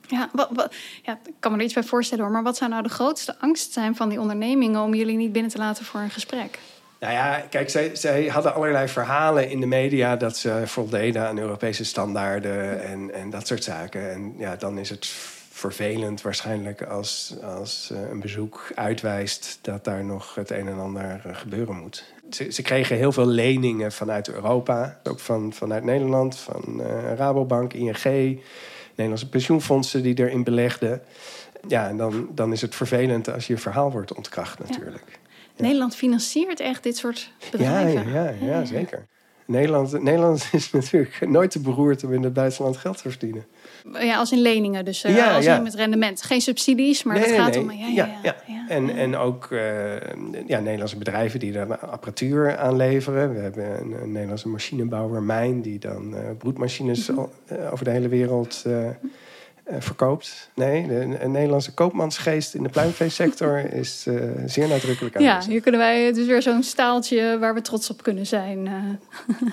A: Ja, wat, wat- ja, ik kan me er iets bij voorstellen hoor. Maar wat zou nou de grootste angst zijn van die ondernemingen om jullie niet binnen te laten voor een gesprek?
B: Nou ja, kijk, zij, zij hadden allerlei verhalen in de media dat ze voldeden aan Europese standaarden en, en dat soort zaken. En ja, dan is het vervelend waarschijnlijk als, als eh, een bezoek uitwijst dat daar nog het een en ander eh, gebeuren moet. Ze, ze kregen heel veel leningen vanuit Europa, ook van, vanuit Nederland, van eh, Rabobank, ING, Nederlandse pensioenfondsen die erin belegden. Ja, en dan, dan is het vervelend als je verhaal wordt ontkracht natuurlijk.
A: Nederland financiert echt dit soort
B: Ja,
A: bedrijven.
B: ja, ja, ja, zeker. Nederland, Nederland is natuurlijk nooit te beroerd om in het buitenland geld te verdienen.
A: Ja, als in leningen, dus
B: Ja,
A: als
B: ja.
A: met rendement. Geen subsidies, maar het gaat om... Ja, ja, ja.
B: En, en ook eh, ja, Nederlandse bedrijven die daar apparatuur aan leveren. We hebben een, een Nederlandse machinebouwer, Mijn, die dan eh, broedmachines
A: Mhm.
B: over de hele wereld eh, verkoopt. Nee, de, een Nederlandse koopmansgeest in de pluimveesector is eh, zeer nadrukkelijk
A: Ja,
B: aanwezig.
A: hier kunnen wij... Het is weer zo'n staaltje waar we trots op kunnen zijn. eh.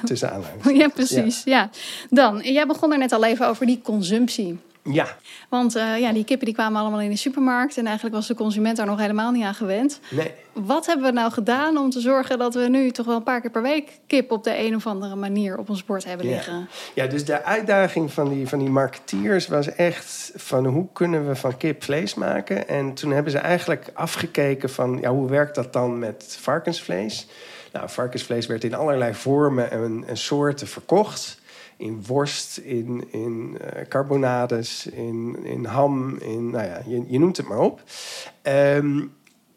B: Tussen aanleiding.
A: ja, precies. Ja. Dan, jij begon er net al even over die consumptie.
B: Ja,
A: Want eh, ja, die kippen die kwamen allemaal in de supermarkt... en eigenlijk was de consument daar nog helemaal niet aan gewend.
B: nee.
A: Wat hebben we nou gedaan om te zorgen dat we nu toch wel een paar keer per week... kip op de een of andere manier op ons bord hebben
B: Ja.
A: liggen?
B: Ja, dus de uitdaging van die, van die marketeers was echt van hoe kunnen we van kip vlees maken. En toen hebben ze eigenlijk afgekeken van ja, hoe werkt dat dan met varkensvlees. Nou, varkensvlees werd in allerlei vormen en, en soorten verkocht. In worst, in, in eh, carbonades, in, in ham, in, nou ja, je, je noemt het maar op. Ehm,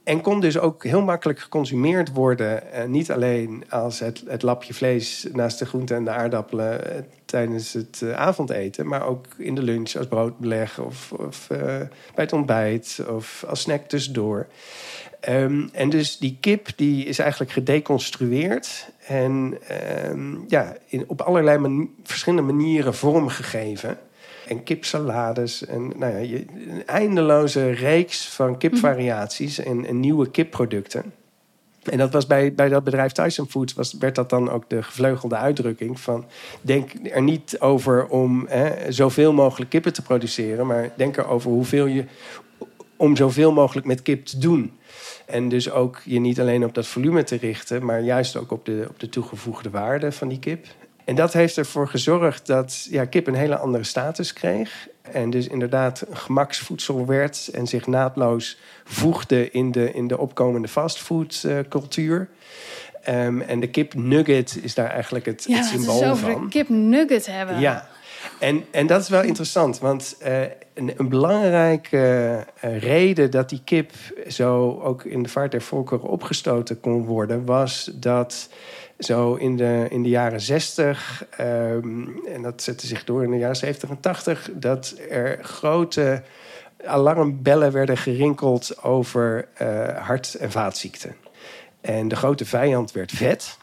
B: en kon dus ook heel makkelijk geconsumeerd worden. eh, niet alleen als het, het lapje vlees naast de groenten en de aardappelen eh, tijdens het avondeten, maar ook in de lunch als broodbeleg of, of bij het ontbijt of als snack tussendoor. Ehm, en dus die kip die is eigenlijk gedeconstrueerd en ehm, ja, in, op allerlei verschillende manieren vormgegeven. En kipsalades en nou ja, je, een eindeloze reeks van kipvariaties en, en nieuwe kipproducten. En dat was bij, bij dat bedrijf Tyson Foods, was, werd dat dan ook de gevleugelde uitdrukking van... denk er niet over om hè, zoveel mogelijk kippen te produceren... maar denk erover hoeveel je, om zoveel mogelijk met kip te doen. En dus ook je niet alleen op dat volume te richten... maar juist ook op de, op de toegevoegde waarde van die kip. En dat heeft ervoor gezorgd dat ja, kip een hele andere status kreeg. En dus inderdaad een gemaksvoedsel werd en zich naadloos voegde in de, in de opkomende fastfoodcultuur. Ehm en de kip nugget is daar eigenlijk het,
A: Ja,
B: het symbool
A: het over
B: van.
A: de kip nugget hebben.
B: Ja, en, en dat is wel interessant, want eh, een, belangrijke eh, reden dat die kip zo ook in de vaart der volkeren opgestoten kon worden, was dat zo in de, in de jaren 60, ehm, en dat zette zich door in de jaren 70 en 80, dat er grote alarmbellen werden gerinkeld over eh, hart- en vaatziekten. En de grote vijand werd vet.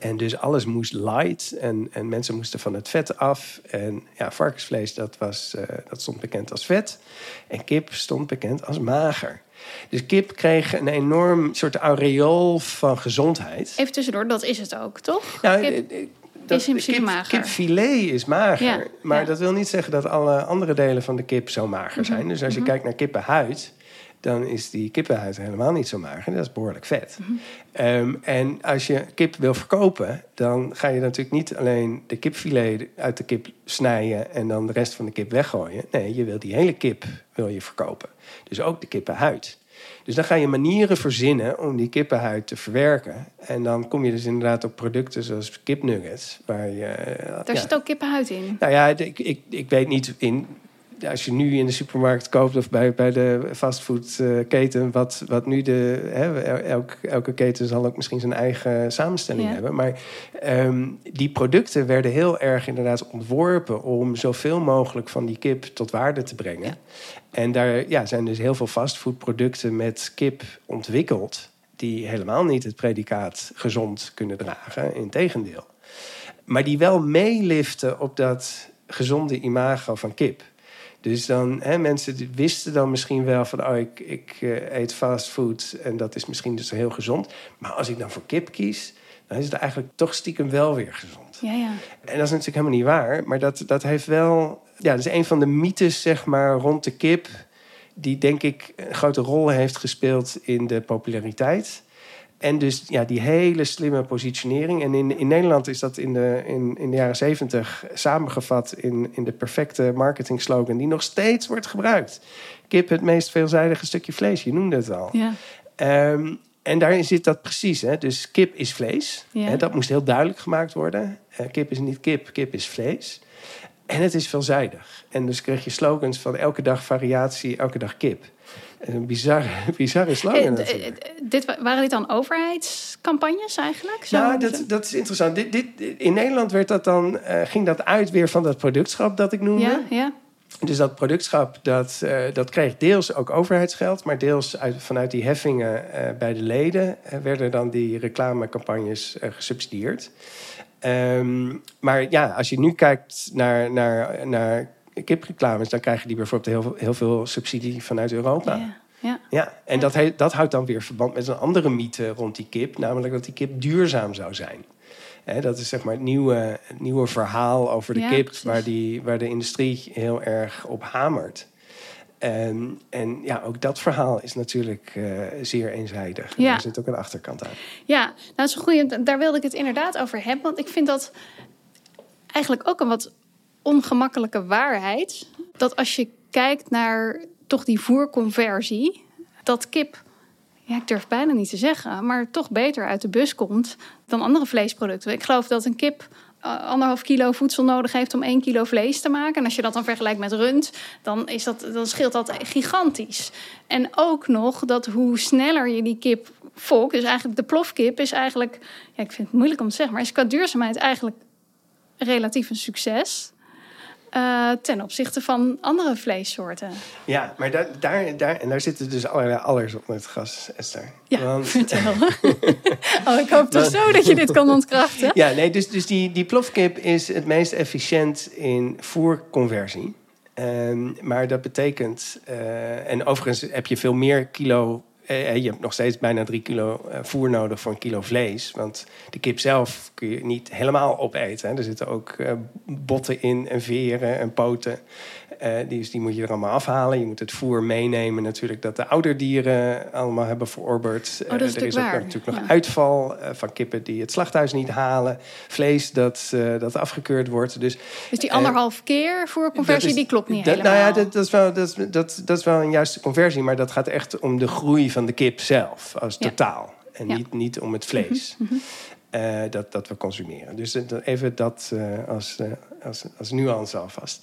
B: En dus alles moest light en, en mensen moesten van het vet af. En ja, varkensvlees, dat, was, eh, dat stond bekend als vet. En kip stond bekend als mager. Dus kip kreeg een enorm soort aureool van gezondheid.
A: Even tussendoor, dat is het ook, toch?
B: Nou,
A: Kip
B: eh, eh, dat,
A: is in principe
B: kip,
A: mager.
B: Kipfilet is mager.
A: Ja,
B: maar
A: ja.
B: dat wil niet zeggen dat alle andere delen van de kip zo mager zijn. Dus als je
A: mhm.
B: kijkt naar kippenhuid... dan is die kippenhuid helemaal niet zo mager. Dat is behoorlijk vet. Ehm, en als je kip wil verkopen, dan ga je natuurlijk niet alleen de kipfilet uit de kip snijden en dan de rest van de kip weggooien. Nee, je wil die hele kip wil je verkopen. Dus ook de kippenhuid. Dus dan ga je manieren verzinnen om die kippenhuid te verwerken. En dan kom je dus inderdaad op producten zoals kipnuggets. Waar je, eh,
A: Daar
B: ja,
A: zit ook kippenhuid in.
B: nou ja, ik, ik, ik weet niet in. Als je nu in de supermarkt koopt of bij, bij de fastfoodketen, wat, wat nu de. Hè, elk, elke keten zal ook misschien zijn eigen samenstelling
A: Ja.
B: hebben. Maar ehm, die producten werden heel erg inderdaad ontworpen om zoveel mogelijk van die kip tot waarde te brengen. En daar ja, zijn dus heel veel fastfoodproducten met kip ontwikkeld. die helemaal niet het predicaat gezond kunnen dragen. Integendeel maar die wel meeliften op dat gezonde imago van kip. Dus dan, hè, mensen wisten dan misschien wel van, oh, ik, ik eh, eet fastfood en dat is misschien dus heel gezond. Maar als ik dan voor kip kies, dan is het eigenlijk toch stiekem wel weer gezond.
A: Ja, ja.
B: En dat is natuurlijk helemaal niet waar, maar dat, dat heeft wel, ja, dat is een van de mythes, zeg maar, rond de kip, die denk ik een grote rol heeft gespeeld in de populariteit. En dus ja, die hele slimme positionering. En in, in Nederland is dat in de, in, in de jaren zeventig samengevat in, in de perfecte marketing slogan die nog steeds wordt gebruikt. Kip, het meest veelzijdige stukje vlees, je noemde het al.
A: Ja.
B: Ehm, en daarin zit dat precies. Hè? Dus kip is vlees.
A: Ja.
B: Hè, dat moest heel duidelijk gemaakt worden. Eh, kip is niet kip, kip is vlees. En het is veelzijdig. En dus kreeg je slogans van elke dag variatie, elke dag kip. En Een bizarre, bizarre slogan.
A: Eh,
B: natuurlijk.
A: eh, dit, wa- waren dit dan overheidscampagnes eigenlijk? Zo-
B: Nou, dat, dat is interessant. Dit, dit, in Nederland werd dat dan, eh, ging dat uit weer van dat productschap dat ik noemde.
A: Ja, ja.
B: Dus dat productschap, dat, eh, dat kreeg deels ook overheidsgeld... maar deels uit, vanuit die heffingen eh, bij de leden... eh, werden dan die reclamecampagnes eh, gesubsidieerd. Ehm, maar ja, als je nu kijkt naar, naar, naar kipreclames... dan krijgen die bijvoorbeeld heel, veel- heel veel subsidie vanuit Europa.
A: Ja, ja.
B: Ja, en dat, he- dat houdt dan weer verband met een andere mythe rond die kip, namelijk dat die kip duurzaam zou zijn. Dat is zeg maar het nieuwe, het nieuwe verhaal over de
A: Ja,
B: kip,
A: precies.
B: waar, die, waar de industrie heel erg op hamert. En, en ja, ook dat verhaal is natuurlijk eh, zeer eenzijdig. En
A: Ja.
B: Daar zit ook een achterkant aan.
A: Ja, nou, dat is een goede. Daar wilde ik het inderdaad over hebben. Want ik vind dat eigenlijk ook een wat ongemakkelijke waarheid. Dat als je kijkt naar toch die voerconversie, dat kip, ja, ik durf bijna niet te zeggen, maar toch beter uit de bus komt dan andere vleesproducten. Ik geloof dat een kip eh, anderhalf kilo voedsel nodig heeft om één kilo vlees te maken. En als je dat dan vergelijkt met rund, dan, is dat, dan scheelt dat gigantisch. En ook nog dat hoe sneller je die kip fokt, dus eigenlijk de plofkip is eigenlijk, ja, ik vind het moeilijk om te zeggen, maar is qua duurzaamheid eigenlijk relatief een succes. Eh, ten opzichte van andere vleessoorten.
B: Ja, maar daar, daar, daar, en daar zitten dus allerlei allers op het gas, Esther.
A: Ja,
B: Want-
A: vertel. oh, ik hoop toch zo dat je dit kan ontkrachten.
B: Ja, nee, dus, dus die, die plofkip is het meest efficiënt in voerconversie. Ehm, maar dat betekent, eh, en overigens heb je veel meer kilo. Eh, je hebt nog steeds bijna drie kilo eh, voer nodig voor een kilo vlees. Want de kip zelf kun je niet helemaal opeten. Er zitten ook eh, botten in en veren en poten. Eh, die, die moet je er allemaal afhalen. Je moet het voer meenemen natuurlijk dat de ouderdieren allemaal hebben verorberd.
A: Oh, dat is
B: Eh, er is ook
A: natuurlijk waar.
B: natuurlijk nog
A: Ja.
B: uitval eh, van kippen die het slachthuis niet halen. Vlees dat, dat afgekeurd wordt. Dus,
A: Dus die anderhalf keer voor conversie,
B: dat is-
A: die klopt niet
B: dat,
A: helemaal.
B: Nou ja, dat, dat, is wel, dat, dat, dat is wel een juiste conversie. Maar dat gaat echt om de groei van de kip zelf. Als
A: Ja.
B: totaal. En
A: Ja.
B: niet, niet om het vlees. Eh, dat, dat we consumeren. Dus even dat eh, als, eh, als, als nuance alvast.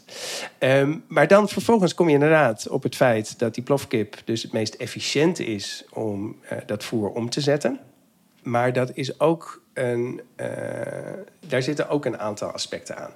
B: Ehm, maar dan vervolgens kom je inderdaad op het feit dat die plofkip dus het meest efficiënt is om dat voer om te zetten. Maar dat is ook een, eh, daar zitten ook een aantal aspecten aan.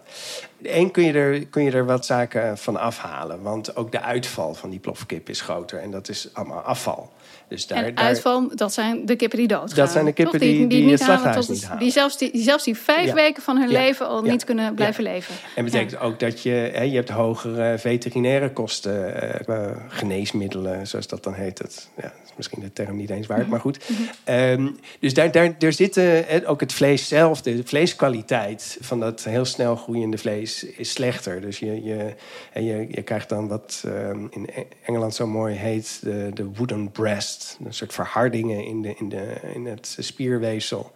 B: Eén kun je, er, kun je er wat zaken van afhalen. Want ook de uitval van die plofkip is groter. En dat is allemaal afval. Dus daar,
A: en
B: daar-
A: uitval, dat zijn de kippen die doodgaan.
B: Dat zijn de kippen die- die
A: niet
B: het
A: halen tot
B: niet halen.
A: Die zelfs die, die zelfs die vijf
B: Ja.
A: weken van hun
B: Ja.
A: leven al
B: Ja.
A: niet kunnen blijven leven.
B: En betekent ook dat je, hè, je hebt hogere veterinaire kosten, qua geneesmiddelen, zoals dat dan heet. Dat, ja, dat is misschien de term niet eens waard, maar goed. Ehm, dus daar, daar, er zitten, ook het vlees zelf, de vleeskwaliteit van dat heel snel groeiende vlees is slechter. Dus je, je, en je, je krijgt dan wat um, in Engeland zo mooi heet de, de wooden breast. Een soort verhardingen in, de, in, de, in het spierweefsel.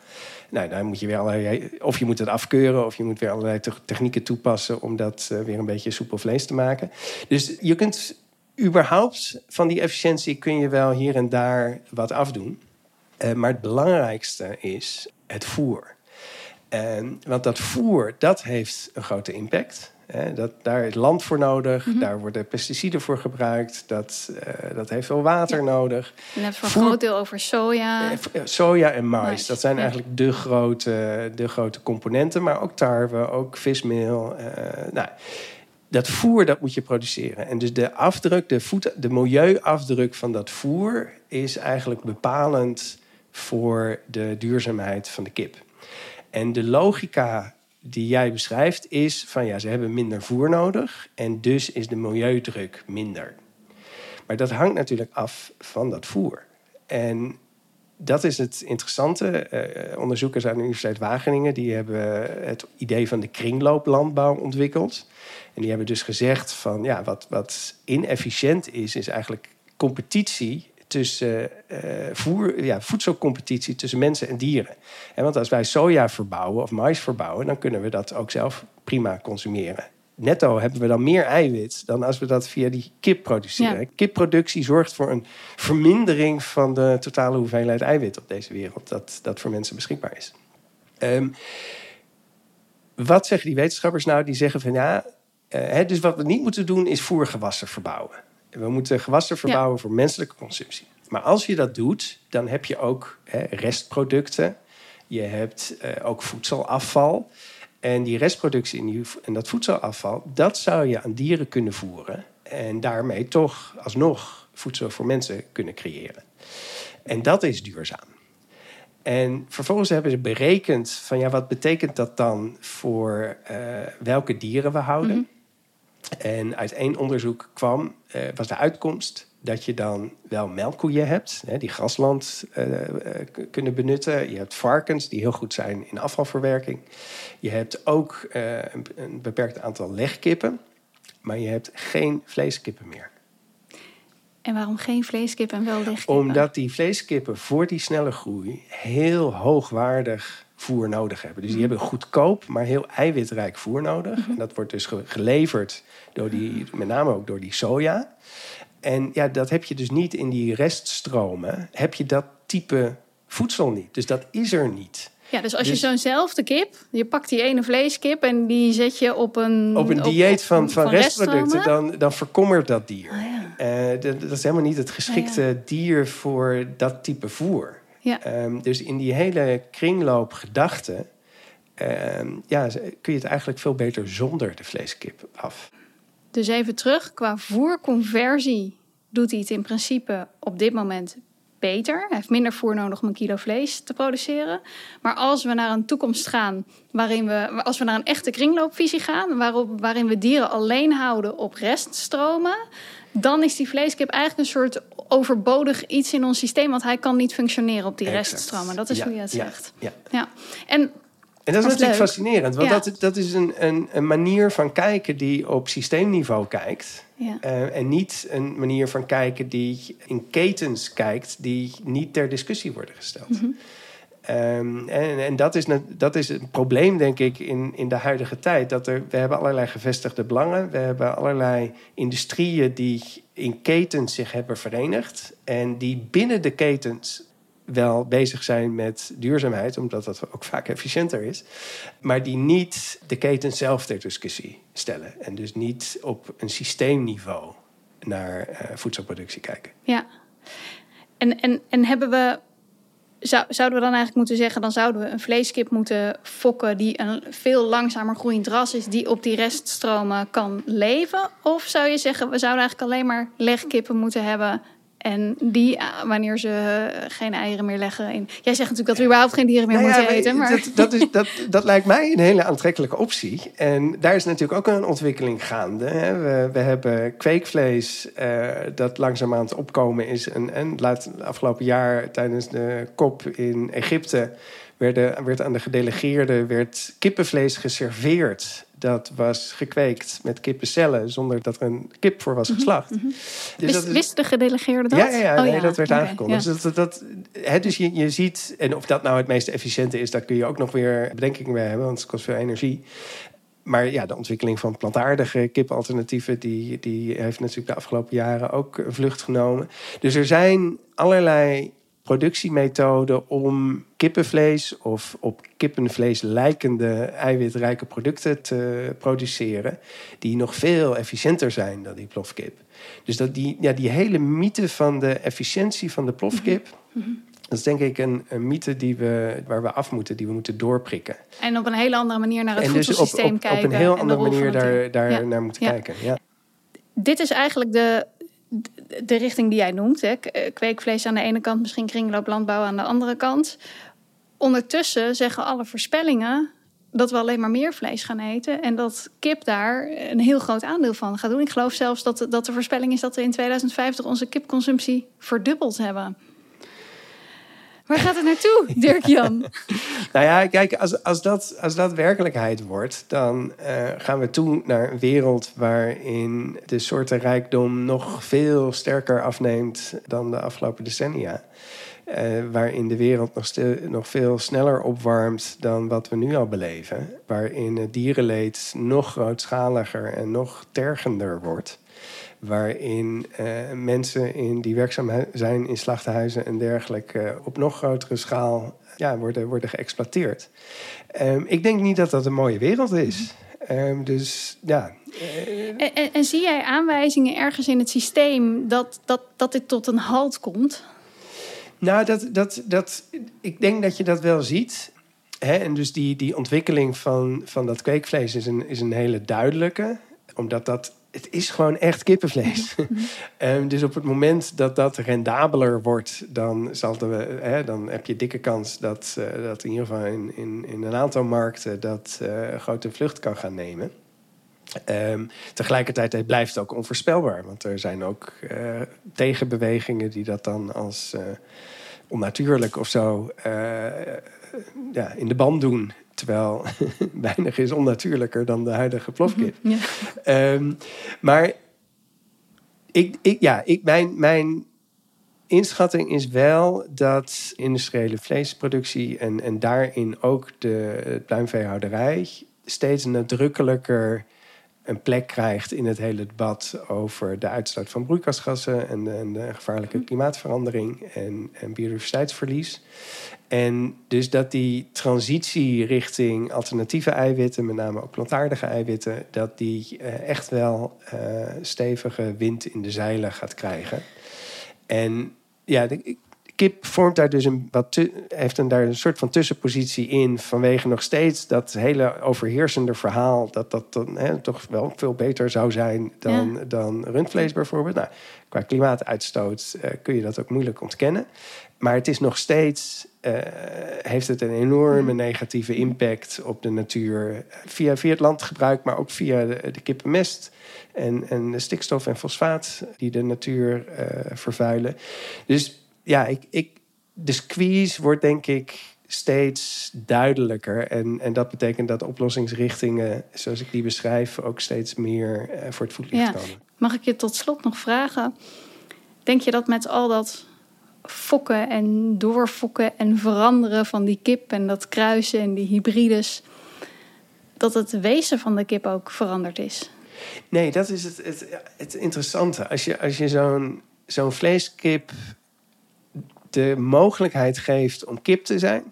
B: Nou, daar moet je weer of je moet het afkeuren, of je moet weer allerlei technieken toepassen om dat uh, weer een beetje soepel vlees te maken. Dus je kunt überhaupt van die efficiëntie kun je wel hier en daar wat afdoen. Uh, maar het belangrijkste is het voer. En, want dat voer, dat heeft een grote impact. Hè, dat, daar is land voor nodig,
A: Mhm.
B: daar worden pesticiden voor gebruikt, dat, eh, dat heeft veel water nodig.
A: Je hebt voor een groot deel over soja.
B: Eh, Soja en mais,
A: Mais,
B: dat zijn
A: ja.
B: eigenlijk de grote, de grote componenten. Maar ook tarwe, ook vismeel. eh, nou, dat voer dat moet je produceren. En dus de afdruk, de, voet, de milieuafdruk van dat voer... is eigenlijk bepalend voor de duurzaamheid van de kip. En de logica die jij beschrijft is van... ja, ze hebben minder voer nodig... en dus is de milieudruk minder. Maar dat hangt natuurlijk af van dat voer. En dat is het interessante. Eh, onderzoekers aan de Universiteit Wageningen die hebben het idee van de kringlooplandbouw ontwikkeld. En die hebben dus gezegd van ja, wat, wat inefficiënt is, is eigenlijk competitie tussen eh, voer, ja, voedselcompetitie tussen mensen en dieren. En want als wij soja verbouwen of mais verbouwen, dan kunnen we dat ook zelf prima consumeren. Netto hebben we dan meer eiwit dan als we dat via die kip produceren.
A: Ja.
B: Kipproductie zorgt voor een vermindering van de totale hoeveelheid eiwit op deze wereld, dat, dat voor mensen beschikbaar is. Ehm, wat zeggen die wetenschappers nou? Die zeggen van ja, eh, hè, dus wat we niet moeten doen is voergewassen verbouwen. We moeten gewassen verbouwen voor menselijke consumptie. Maar als je dat doet, dan heb je ook hè, restproducten. Je hebt eh, ook voedselafval. En die restproductie en, die, en dat voedselafval, dat zou je aan dieren kunnen voeren. En daarmee toch alsnog voedsel voor mensen kunnen creëren. En dat is duurzaam. En vervolgens hebben ze berekend van ja, wat betekent dat dan voor eh, welke dieren we houden. En uit één onderzoek kwam, eh, was de uitkomst dat je dan wel melkkoeien hebt, hè, die grasland eh, eh, kunnen benutten. Je hebt varkens die heel goed zijn in afvalverwerking. Je hebt ook een, een beperkt aantal legkippen, maar je hebt geen vleeskippen meer.
A: En waarom geen vleeskip en wel legkippen?
B: Omdat die vleeskippen voor die snelle groei heel hoogwaardig voer nodig hebben. Dus die hebben goedkoop, maar heel eiwitrijk voer nodig. En dat wordt dus ge- geleverd door die, met name ook door die soja. En ja, dat heb je dus niet in die reststromen. Heb je dat type voedsel niet. Dus dat is er niet.
A: Ja, dus als
B: Dus-
A: je zo'nzelfde kip, je pakt die ene vleeskip en die zet je op een...
B: Op een dieet van,
A: op-
B: van, restproducten, dan, dan verkommert dat dier.
A: Ah, ja.
B: Eh, dat, dat is helemaal niet het geschikte dier voor dat type voer.
A: Ja.
B: Ehm, dus in die hele kringloopgedachte ehm, ja, kun je het eigenlijk veel beter zonder de vleeskip af.
A: Dus even terug, qua voerconversie doet hij het in principe op dit moment beter. Hij heeft minder voer nodig om een kilo vlees te produceren. Maar als we naar een toekomst gaan, waarin we, als we naar een echte kringloopvisie gaan, waarop, waarin we dieren alleen houden op reststromen, dan is die vleeskip eigenlijk een soort overbodig iets in ons systeem, want hij kan niet functioneren op die
B: Exact.
A: reststromen. Dat is
B: Ja,
A: hoe je het zegt.
B: ja.
A: Ja. En
B: En dat is natuurlijk
A: leuk.
B: fascinerend, want dat, dat is een, een, een manier van kijken die op systeemniveau kijkt.
A: Ja.
B: Eh, en niet een manier van kijken die in ketens kijkt, die niet ter discussie worden gesteld.
A: Mhm.
B: Ehm, en en dat, is, dat is een probleem, denk ik, in, in de huidige tijd. Dat er, we hebben allerlei gevestigde belangen. We hebben allerlei industrieën die in ketens zich hebben verenigd. En die binnen de ketens wel bezig zijn met duurzaamheid, omdat dat ook vaak efficiënter is. Maar die niet de keten zelf ter discussie stellen. En dus niet op een systeemniveau naar eh, voedselproductie kijken.
A: Ja. En, en, en hebben we. Zou, zouden we dan eigenlijk moeten zeggen, dan zouden we een vleeskip moeten fokken die een veel langzamer groeiend ras is, die op die reststromen kan leven? Of zou je zeggen, we zouden eigenlijk alleen maar legkippen moeten hebben En die, eh, wanneer ze geen eieren meer leggen in... Jij zegt natuurlijk dat we überhaupt geen dieren meer
B: Nou ja,
A: moeten eten. Maar...
B: Dat, dat, is, dat, dat lijkt mij een hele aantrekkelijke optie. En daar is natuurlijk ook een ontwikkeling gaande. Hè. We, we hebben kweekvlees eh, dat langzaam aan het opkomen is. En, en laat, afgelopen jaar tijdens de kop in Egypte... Werden, werd aan de gedelegeerden werd kippenvlees geserveerd. Dat was gekweekt met kippencellen zonder dat er een kip voor was geslacht. Dus
A: Wist,
B: dat is-
A: wist de gedelegeerde dat?
B: ja, ja, ja,
A: Oh,
B: nee, dat werd aangekondigd.
A: ja.
B: Dus, dat, dat, hè, dus je, je ziet, en of dat nou het meest efficiënte is, daar kun je ook nog weer bedenkingen bij hebben, want het kost veel energie. Maar ja, de ontwikkeling van plantaardige kipalternatieven, die, die heeft natuurlijk de afgelopen jaren ook een vlucht genomen. Dus er zijn allerlei productiemethoden om kippenvlees of op kippenvlees lijkende eiwitrijke producten te produceren, die nog veel efficiënter zijn dan die plofkip. Dus dat die, ja, die hele mythe van de efficiëntie van de plofkip, dat is denk ik een, een mythe die we, waar we af moeten, die we moeten doorprikken.
A: En op een hele andere manier naar het
B: en dus op,
A: voedselsysteem
B: op,
A: kijken.
B: op een heel
A: en de
B: andere manier daar, daar
A: Ja.
B: naar moeten
A: Ja.
B: kijken. Ja.
A: Dit is eigenlijk de, de richting die jij noemt. Hè? Eh, Kweekvlees aan de ene kant, misschien kringlooplandbouw aan de andere kant. Ondertussen zeggen alle voorspellingen dat we alleen maar meer vlees gaan eten. En dat kip daar een heel groot aandeel van gaat doen. Ik geloof zelfs dat, dat de voorspelling is dat we in 2050 onze kipconsumptie verdubbeld hebben. Waar gaat het naartoe, Dirk-Jan?
B: Nou ja, kijk, als, als, dat, als dat werkelijkheid wordt, dan eh, gaan we toe naar een wereld waarin de soortenrijkdom nog veel sterker afneemt dan de afgelopen decennia. Eh, waarin de wereld nog, stil- nog veel sneller opwarmt dan wat we nu al beleven. Waarin het dierenleed nog grootschaliger en nog tergender wordt. Waarin eh, mensen in, die werkzaam zijn in slachthuizen en dergelijke eh, op nog grotere schaal ja, worden, worden geëxploiteerd. Ehm, ik denk niet dat dat een mooie wereld is. Ehm, dus ja,
A: En, en, en zie jij aanwijzingen ergens in het systeem dat, dat, dat dit tot een halt komt?
B: Nou, dat, dat, dat, ik denk dat je dat wel ziet. Hè? En dus die, die ontwikkeling van, van dat kweekvlees is een, is een hele duidelijke. Omdat dat, het is gewoon echt kippenvlees. Ehm, dus op het moment dat dat rendabeler wordt, dan, zal de, hè, dan heb je dikke kans dat, eh, dat in ieder geval in, in, in een aantal markten dat eh, grote vlucht kan gaan nemen. Ehm, tegelijkertijd het blijft het ook onvoorspelbaar. Want er zijn ook eh, tegenbewegingen die dat dan als onnatuurlijk of zo ja, in de band doen. Terwijl weinig is onnatuurlijker dan de huidige plofkip.
A: Ja.
B: Ehm, maar ik, ik, ja, ik, mijn, mijn inschatting is wel dat industriële vleesproductie en, en daarin ook de pluimveehouderij steeds nadrukkelijker een plek krijgt in het hele debat over de uitstoot van broeikasgassen en de, en de gevaarlijke klimaatverandering en, en biodiversiteitsverlies. En dus dat die transitie richting alternatieve eiwitten, met name ook plantaardige eiwitten, dat die eh, echt wel eh, stevige wind in de zeilen gaat krijgen. En ja, de kip vormt daar dus een wat heeft een, daar een soort van tussenpositie in vanwege nog steeds dat hele overheersende verhaal dat dat dan, hè, toch wel veel beter zou zijn dan, dan rundvlees bijvoorbeeld. Nou, qua klimaatuitstoot eh, kun je dat ook moeilijk ontkennen. Maar het is nog steeds, eh, heeft het een enorme negatieve impact op de natuur. Via, via het landgebruik, maar ook via de, de kippenmest. En, en de stikstof en fosfaat die de natuur eh, vervuilen. Dus ja, ik, ik, de squeeze wordt denk ik steeds duidelijker. En, en dat betekent dat oplossingsrichtingen, zoals ik die beschrijf, ook steeds meer eh, voor het voetlicht
A: Ja.
B: komen.
A: Mag ik je tot slot nog vragen? Denk je dat met al dat fokken en doorfokken en veranderen van die kip en dat kruisen en die hybrides, dat het wezen van de kip ook veranderd is?
B: Nee, dat is het, het, het interessante. Als je, als je zo'n zo'n vleeskip de mogelijkheid geeft om kip te zijn,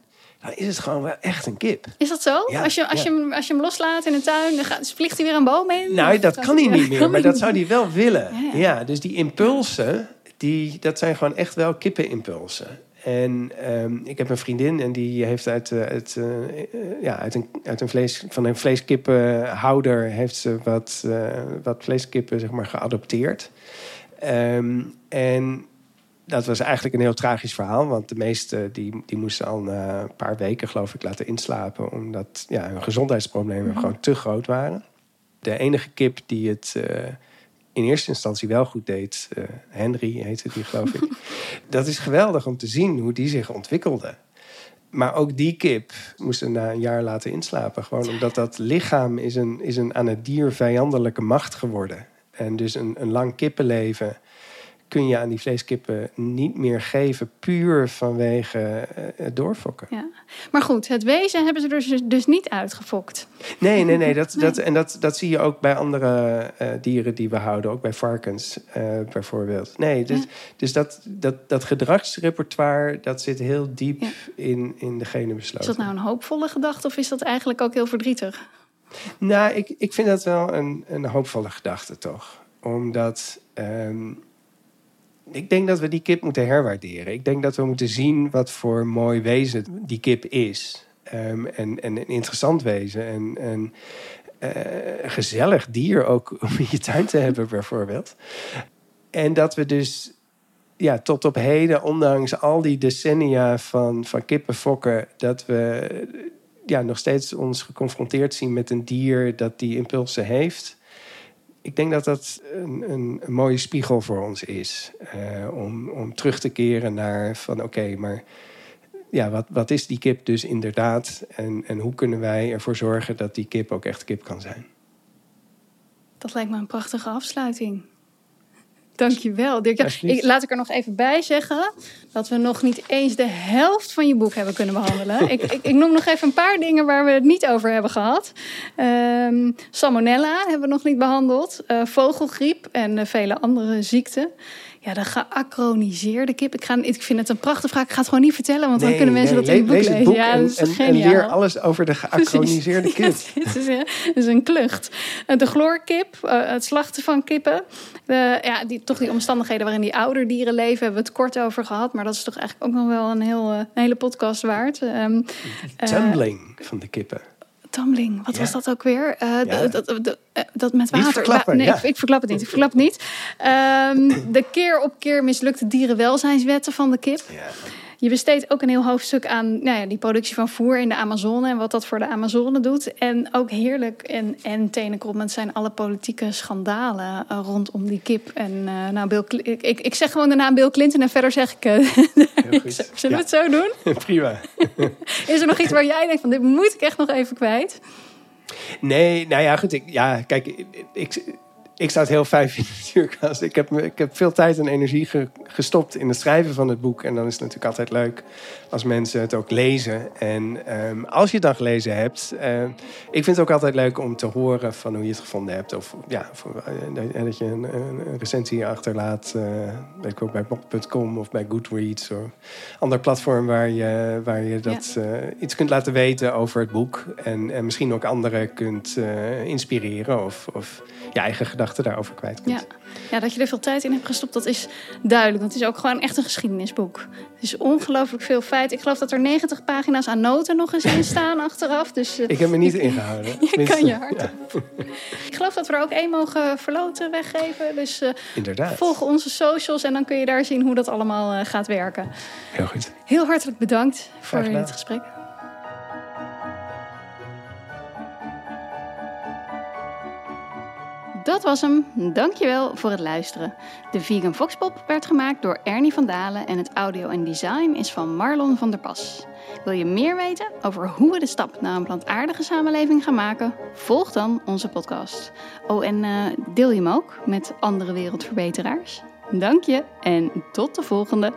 B: dan is het gewoon wel echt een kip.
A: Is dat zo?
B: Ja,
A: als, je, als,
B: ja.
A: je hem, als je hem loslaat in de tuin, dan gaat, vliegt hij weer een boom in?
B: Nou, dat kan hij niet meer, maar dat zou hij wel willen.
A: Ja.
B: dus die impulsen, die, dat zijn gewoon echt wel kippenimpulsen. En ehm, ik heb een vriendin en die heeft uit, eh, uit, eh, eh, ja, uit, een, uit een vlees, van een vleeskippenhouder heeft ze wat, wat vleeskippen zeg maar, geadopteerd. Ehm, en dat was eigenlijk een heel tragisch verhaal. Want de meesten die, die moesten al na een paar weken, geloof ik, laten inslapen. Omdat ja, hun gezondheidsproblemen
A: Mhm.
B: gewoon te groot waren. De enige kip die het in eerste instantie wel goed deed, eh, Henry heette die, geloof ik. dat is geweldig om te zien hoe die zich ontwikkelde. Maar ook die kip moesten na een jaar laten inslapen. Gewoon omdat dat lichaam is een, is een aan het dier vijandelijke macht geworden. En dus een, een lang kippenleven kun je aan die vleeskippen niet meer geven... puur vanwege eh, het doorfokken.
A: Ja. Maar goed, het wezen hebben ze er dus, dus niet uitgefokt.
B: Nee, nee, nee. Dat, Dat, en dat, dat zie je ook bij andere eh, dieren die we houden. Ook bij varkens eh, bijvoorbeeld. Nee, dus, dus dat, dat, dat gedragsrepertoire... dat zit heel diep in, in de genen
A: Is
B: besloten.
A: dat nou een hoopvolle gedachte of is dat eigenlijk ook heel verdrietig?
B: Nou, ik, ik vind dat wel een, een hoopvolle gedachte, toch? Omdat ehm, ik denk dat we die kip moeten herwaarderen. Ik denk dat we moeten zien wat voor mooi wezen die kip is. Ehm, en, en een interessant wezen. En een eh, gezellig dier ook om in je tuin te hebben, bijvoorbeeld. En dat we dus ja, tot op heden, ondanks al die decennia van, van kippenfokken, dat we ja, nog steeds ons geconfronteerd zien met een dier dat die impulsen heeft. Ik denk dat dat een, een, mooie spiegel voor ons is. eh, om, om terug te keren naar van oké, maar ja, wat, wat is die kip dus inderdaad? En, en hoe kunnen wij ervoor zorgen dat die kip ook echt kip kan zijn?
A: Dat lijkt me een prachtige afsluiting. Dankjewel, Dirk. Ja, ik, laat ik er nog even bij zeggen dat we nog niet eens de helft van je boek hebben kunnen behandelen. ik, ik, ik noem nog even een paar dingen waar we het niet over hebben gehad. Ehm, salmonella hebben we nog niet behandeld. Eh, vogelgriep en eh, vele andere ziekten. Ja, de geacroniseerde kip. Ik, ga, ik vind het een prachtige vraag. Ik ga het gewoon niet vertellen, want dan kunnen mensen
B: nee,
A: dat in het boek
B: lees
A: lezen.
B: het boek
A: ja,
B: en,
A: dat is
B: en, en
A: geniaal.
B: leer alles over de geacroniseerde kip.
A: Het is, een- het is een klucht. Eh, De chloorkip, eh, het slachten van kippen. De, ja, die, toch die omstandigheden waarin die ouderdieren leven, hebben we het kort over gehad. Maar dat is toch eigenlijk ook nog wel een, heel, eh, een hele podcast waard. Eh,
B: Tumbling van de kippen.
A: Tumbling, wat
B: Ja.
A: was dat ook weer?
B: Ja.
A: dat, dat, dat, dat met water. nee,
B: ja.
A: ik, ik verklap het niet. Ik verklap het niet. Ehm, de keer op keer mislukte dierenwelzijnswetten van de kip. Je besteedt ook een heel hoofdstuk aan nou ja, die productie van voer in de Amazone en wat dat voor de Amazone doet. En ook heerlijk en, en tenenkrommend zijn alle politieke schandalen eh, rondom die kip. En eh, nou, Bill, ik, ik zeg gewoon de naam Bill Clinton en verder zeg ik. eh, Zullen we het zo doen?
B: Prima.
A: Is er nog iets waar jij denkt van dit moet ik echt nog even kwijt?
B: Nee, nou ja, goed. Ik, ja, kijk, ik, ik, zou het heel fijn vinden natuurlijk. Als, ik, heb, ik heb veel tijd en energie ge- gestopt in het schrijven van het boek. En dan is het natuurlijk altijd leuk als mensen het ook lezen. En ehm, als je het dan gelezen hebt... ehm, ik vind het ook altijd leuk om te horen van hoe je het gevonden hebt. Of ja, of, eh, dat- je een, een, recensie achterlaat. eh weet ik ook bij blog.com of bij Goodreads. Of ander platform waar je, waar je dat eh, iets kunt laten weten over het boek. En, en misschien ook anderen kunt eh, inspireren of, of je eigen gedachten daarover kwijt kunt.
A: Ja. ja, dat je er veel tijd in hebt gestopt, dat is duidelijk. Want het is ook gewoon echt een geschiedenisboek. Het is ongelooflijk veel feit. Ik geloof dat er 90 pagina's aan noten nog eens in staan achteraf. Dus, eh,
B: Ik heb me niet ingehouden.
A: Je kan je hart
B: ja,
A: Ik geloof dat we er ook één mogen verloten weggeven. Dus eh,
B: Inderdaad.
A: volg onze socials en dan kun je daar zien hoe dat allemaal eh, gaat werken.
B: Heel goed.
A: Heel hartelijk bedankt voor dit gesprek. Dat was hem. Dankjewel voor het luisteren. De Vegan Voxpop werd gemaakt door Ernie van Dalen en het audio en design is van Marlon van der Pas. Wil je meer weten over hoe we de stap naar een plantaardige samenleving gaan maken? Volg dan onze podcast. Oh, en eh, deel je hem ook met andere wereldverbeteraars. Dank je en tot de volgende.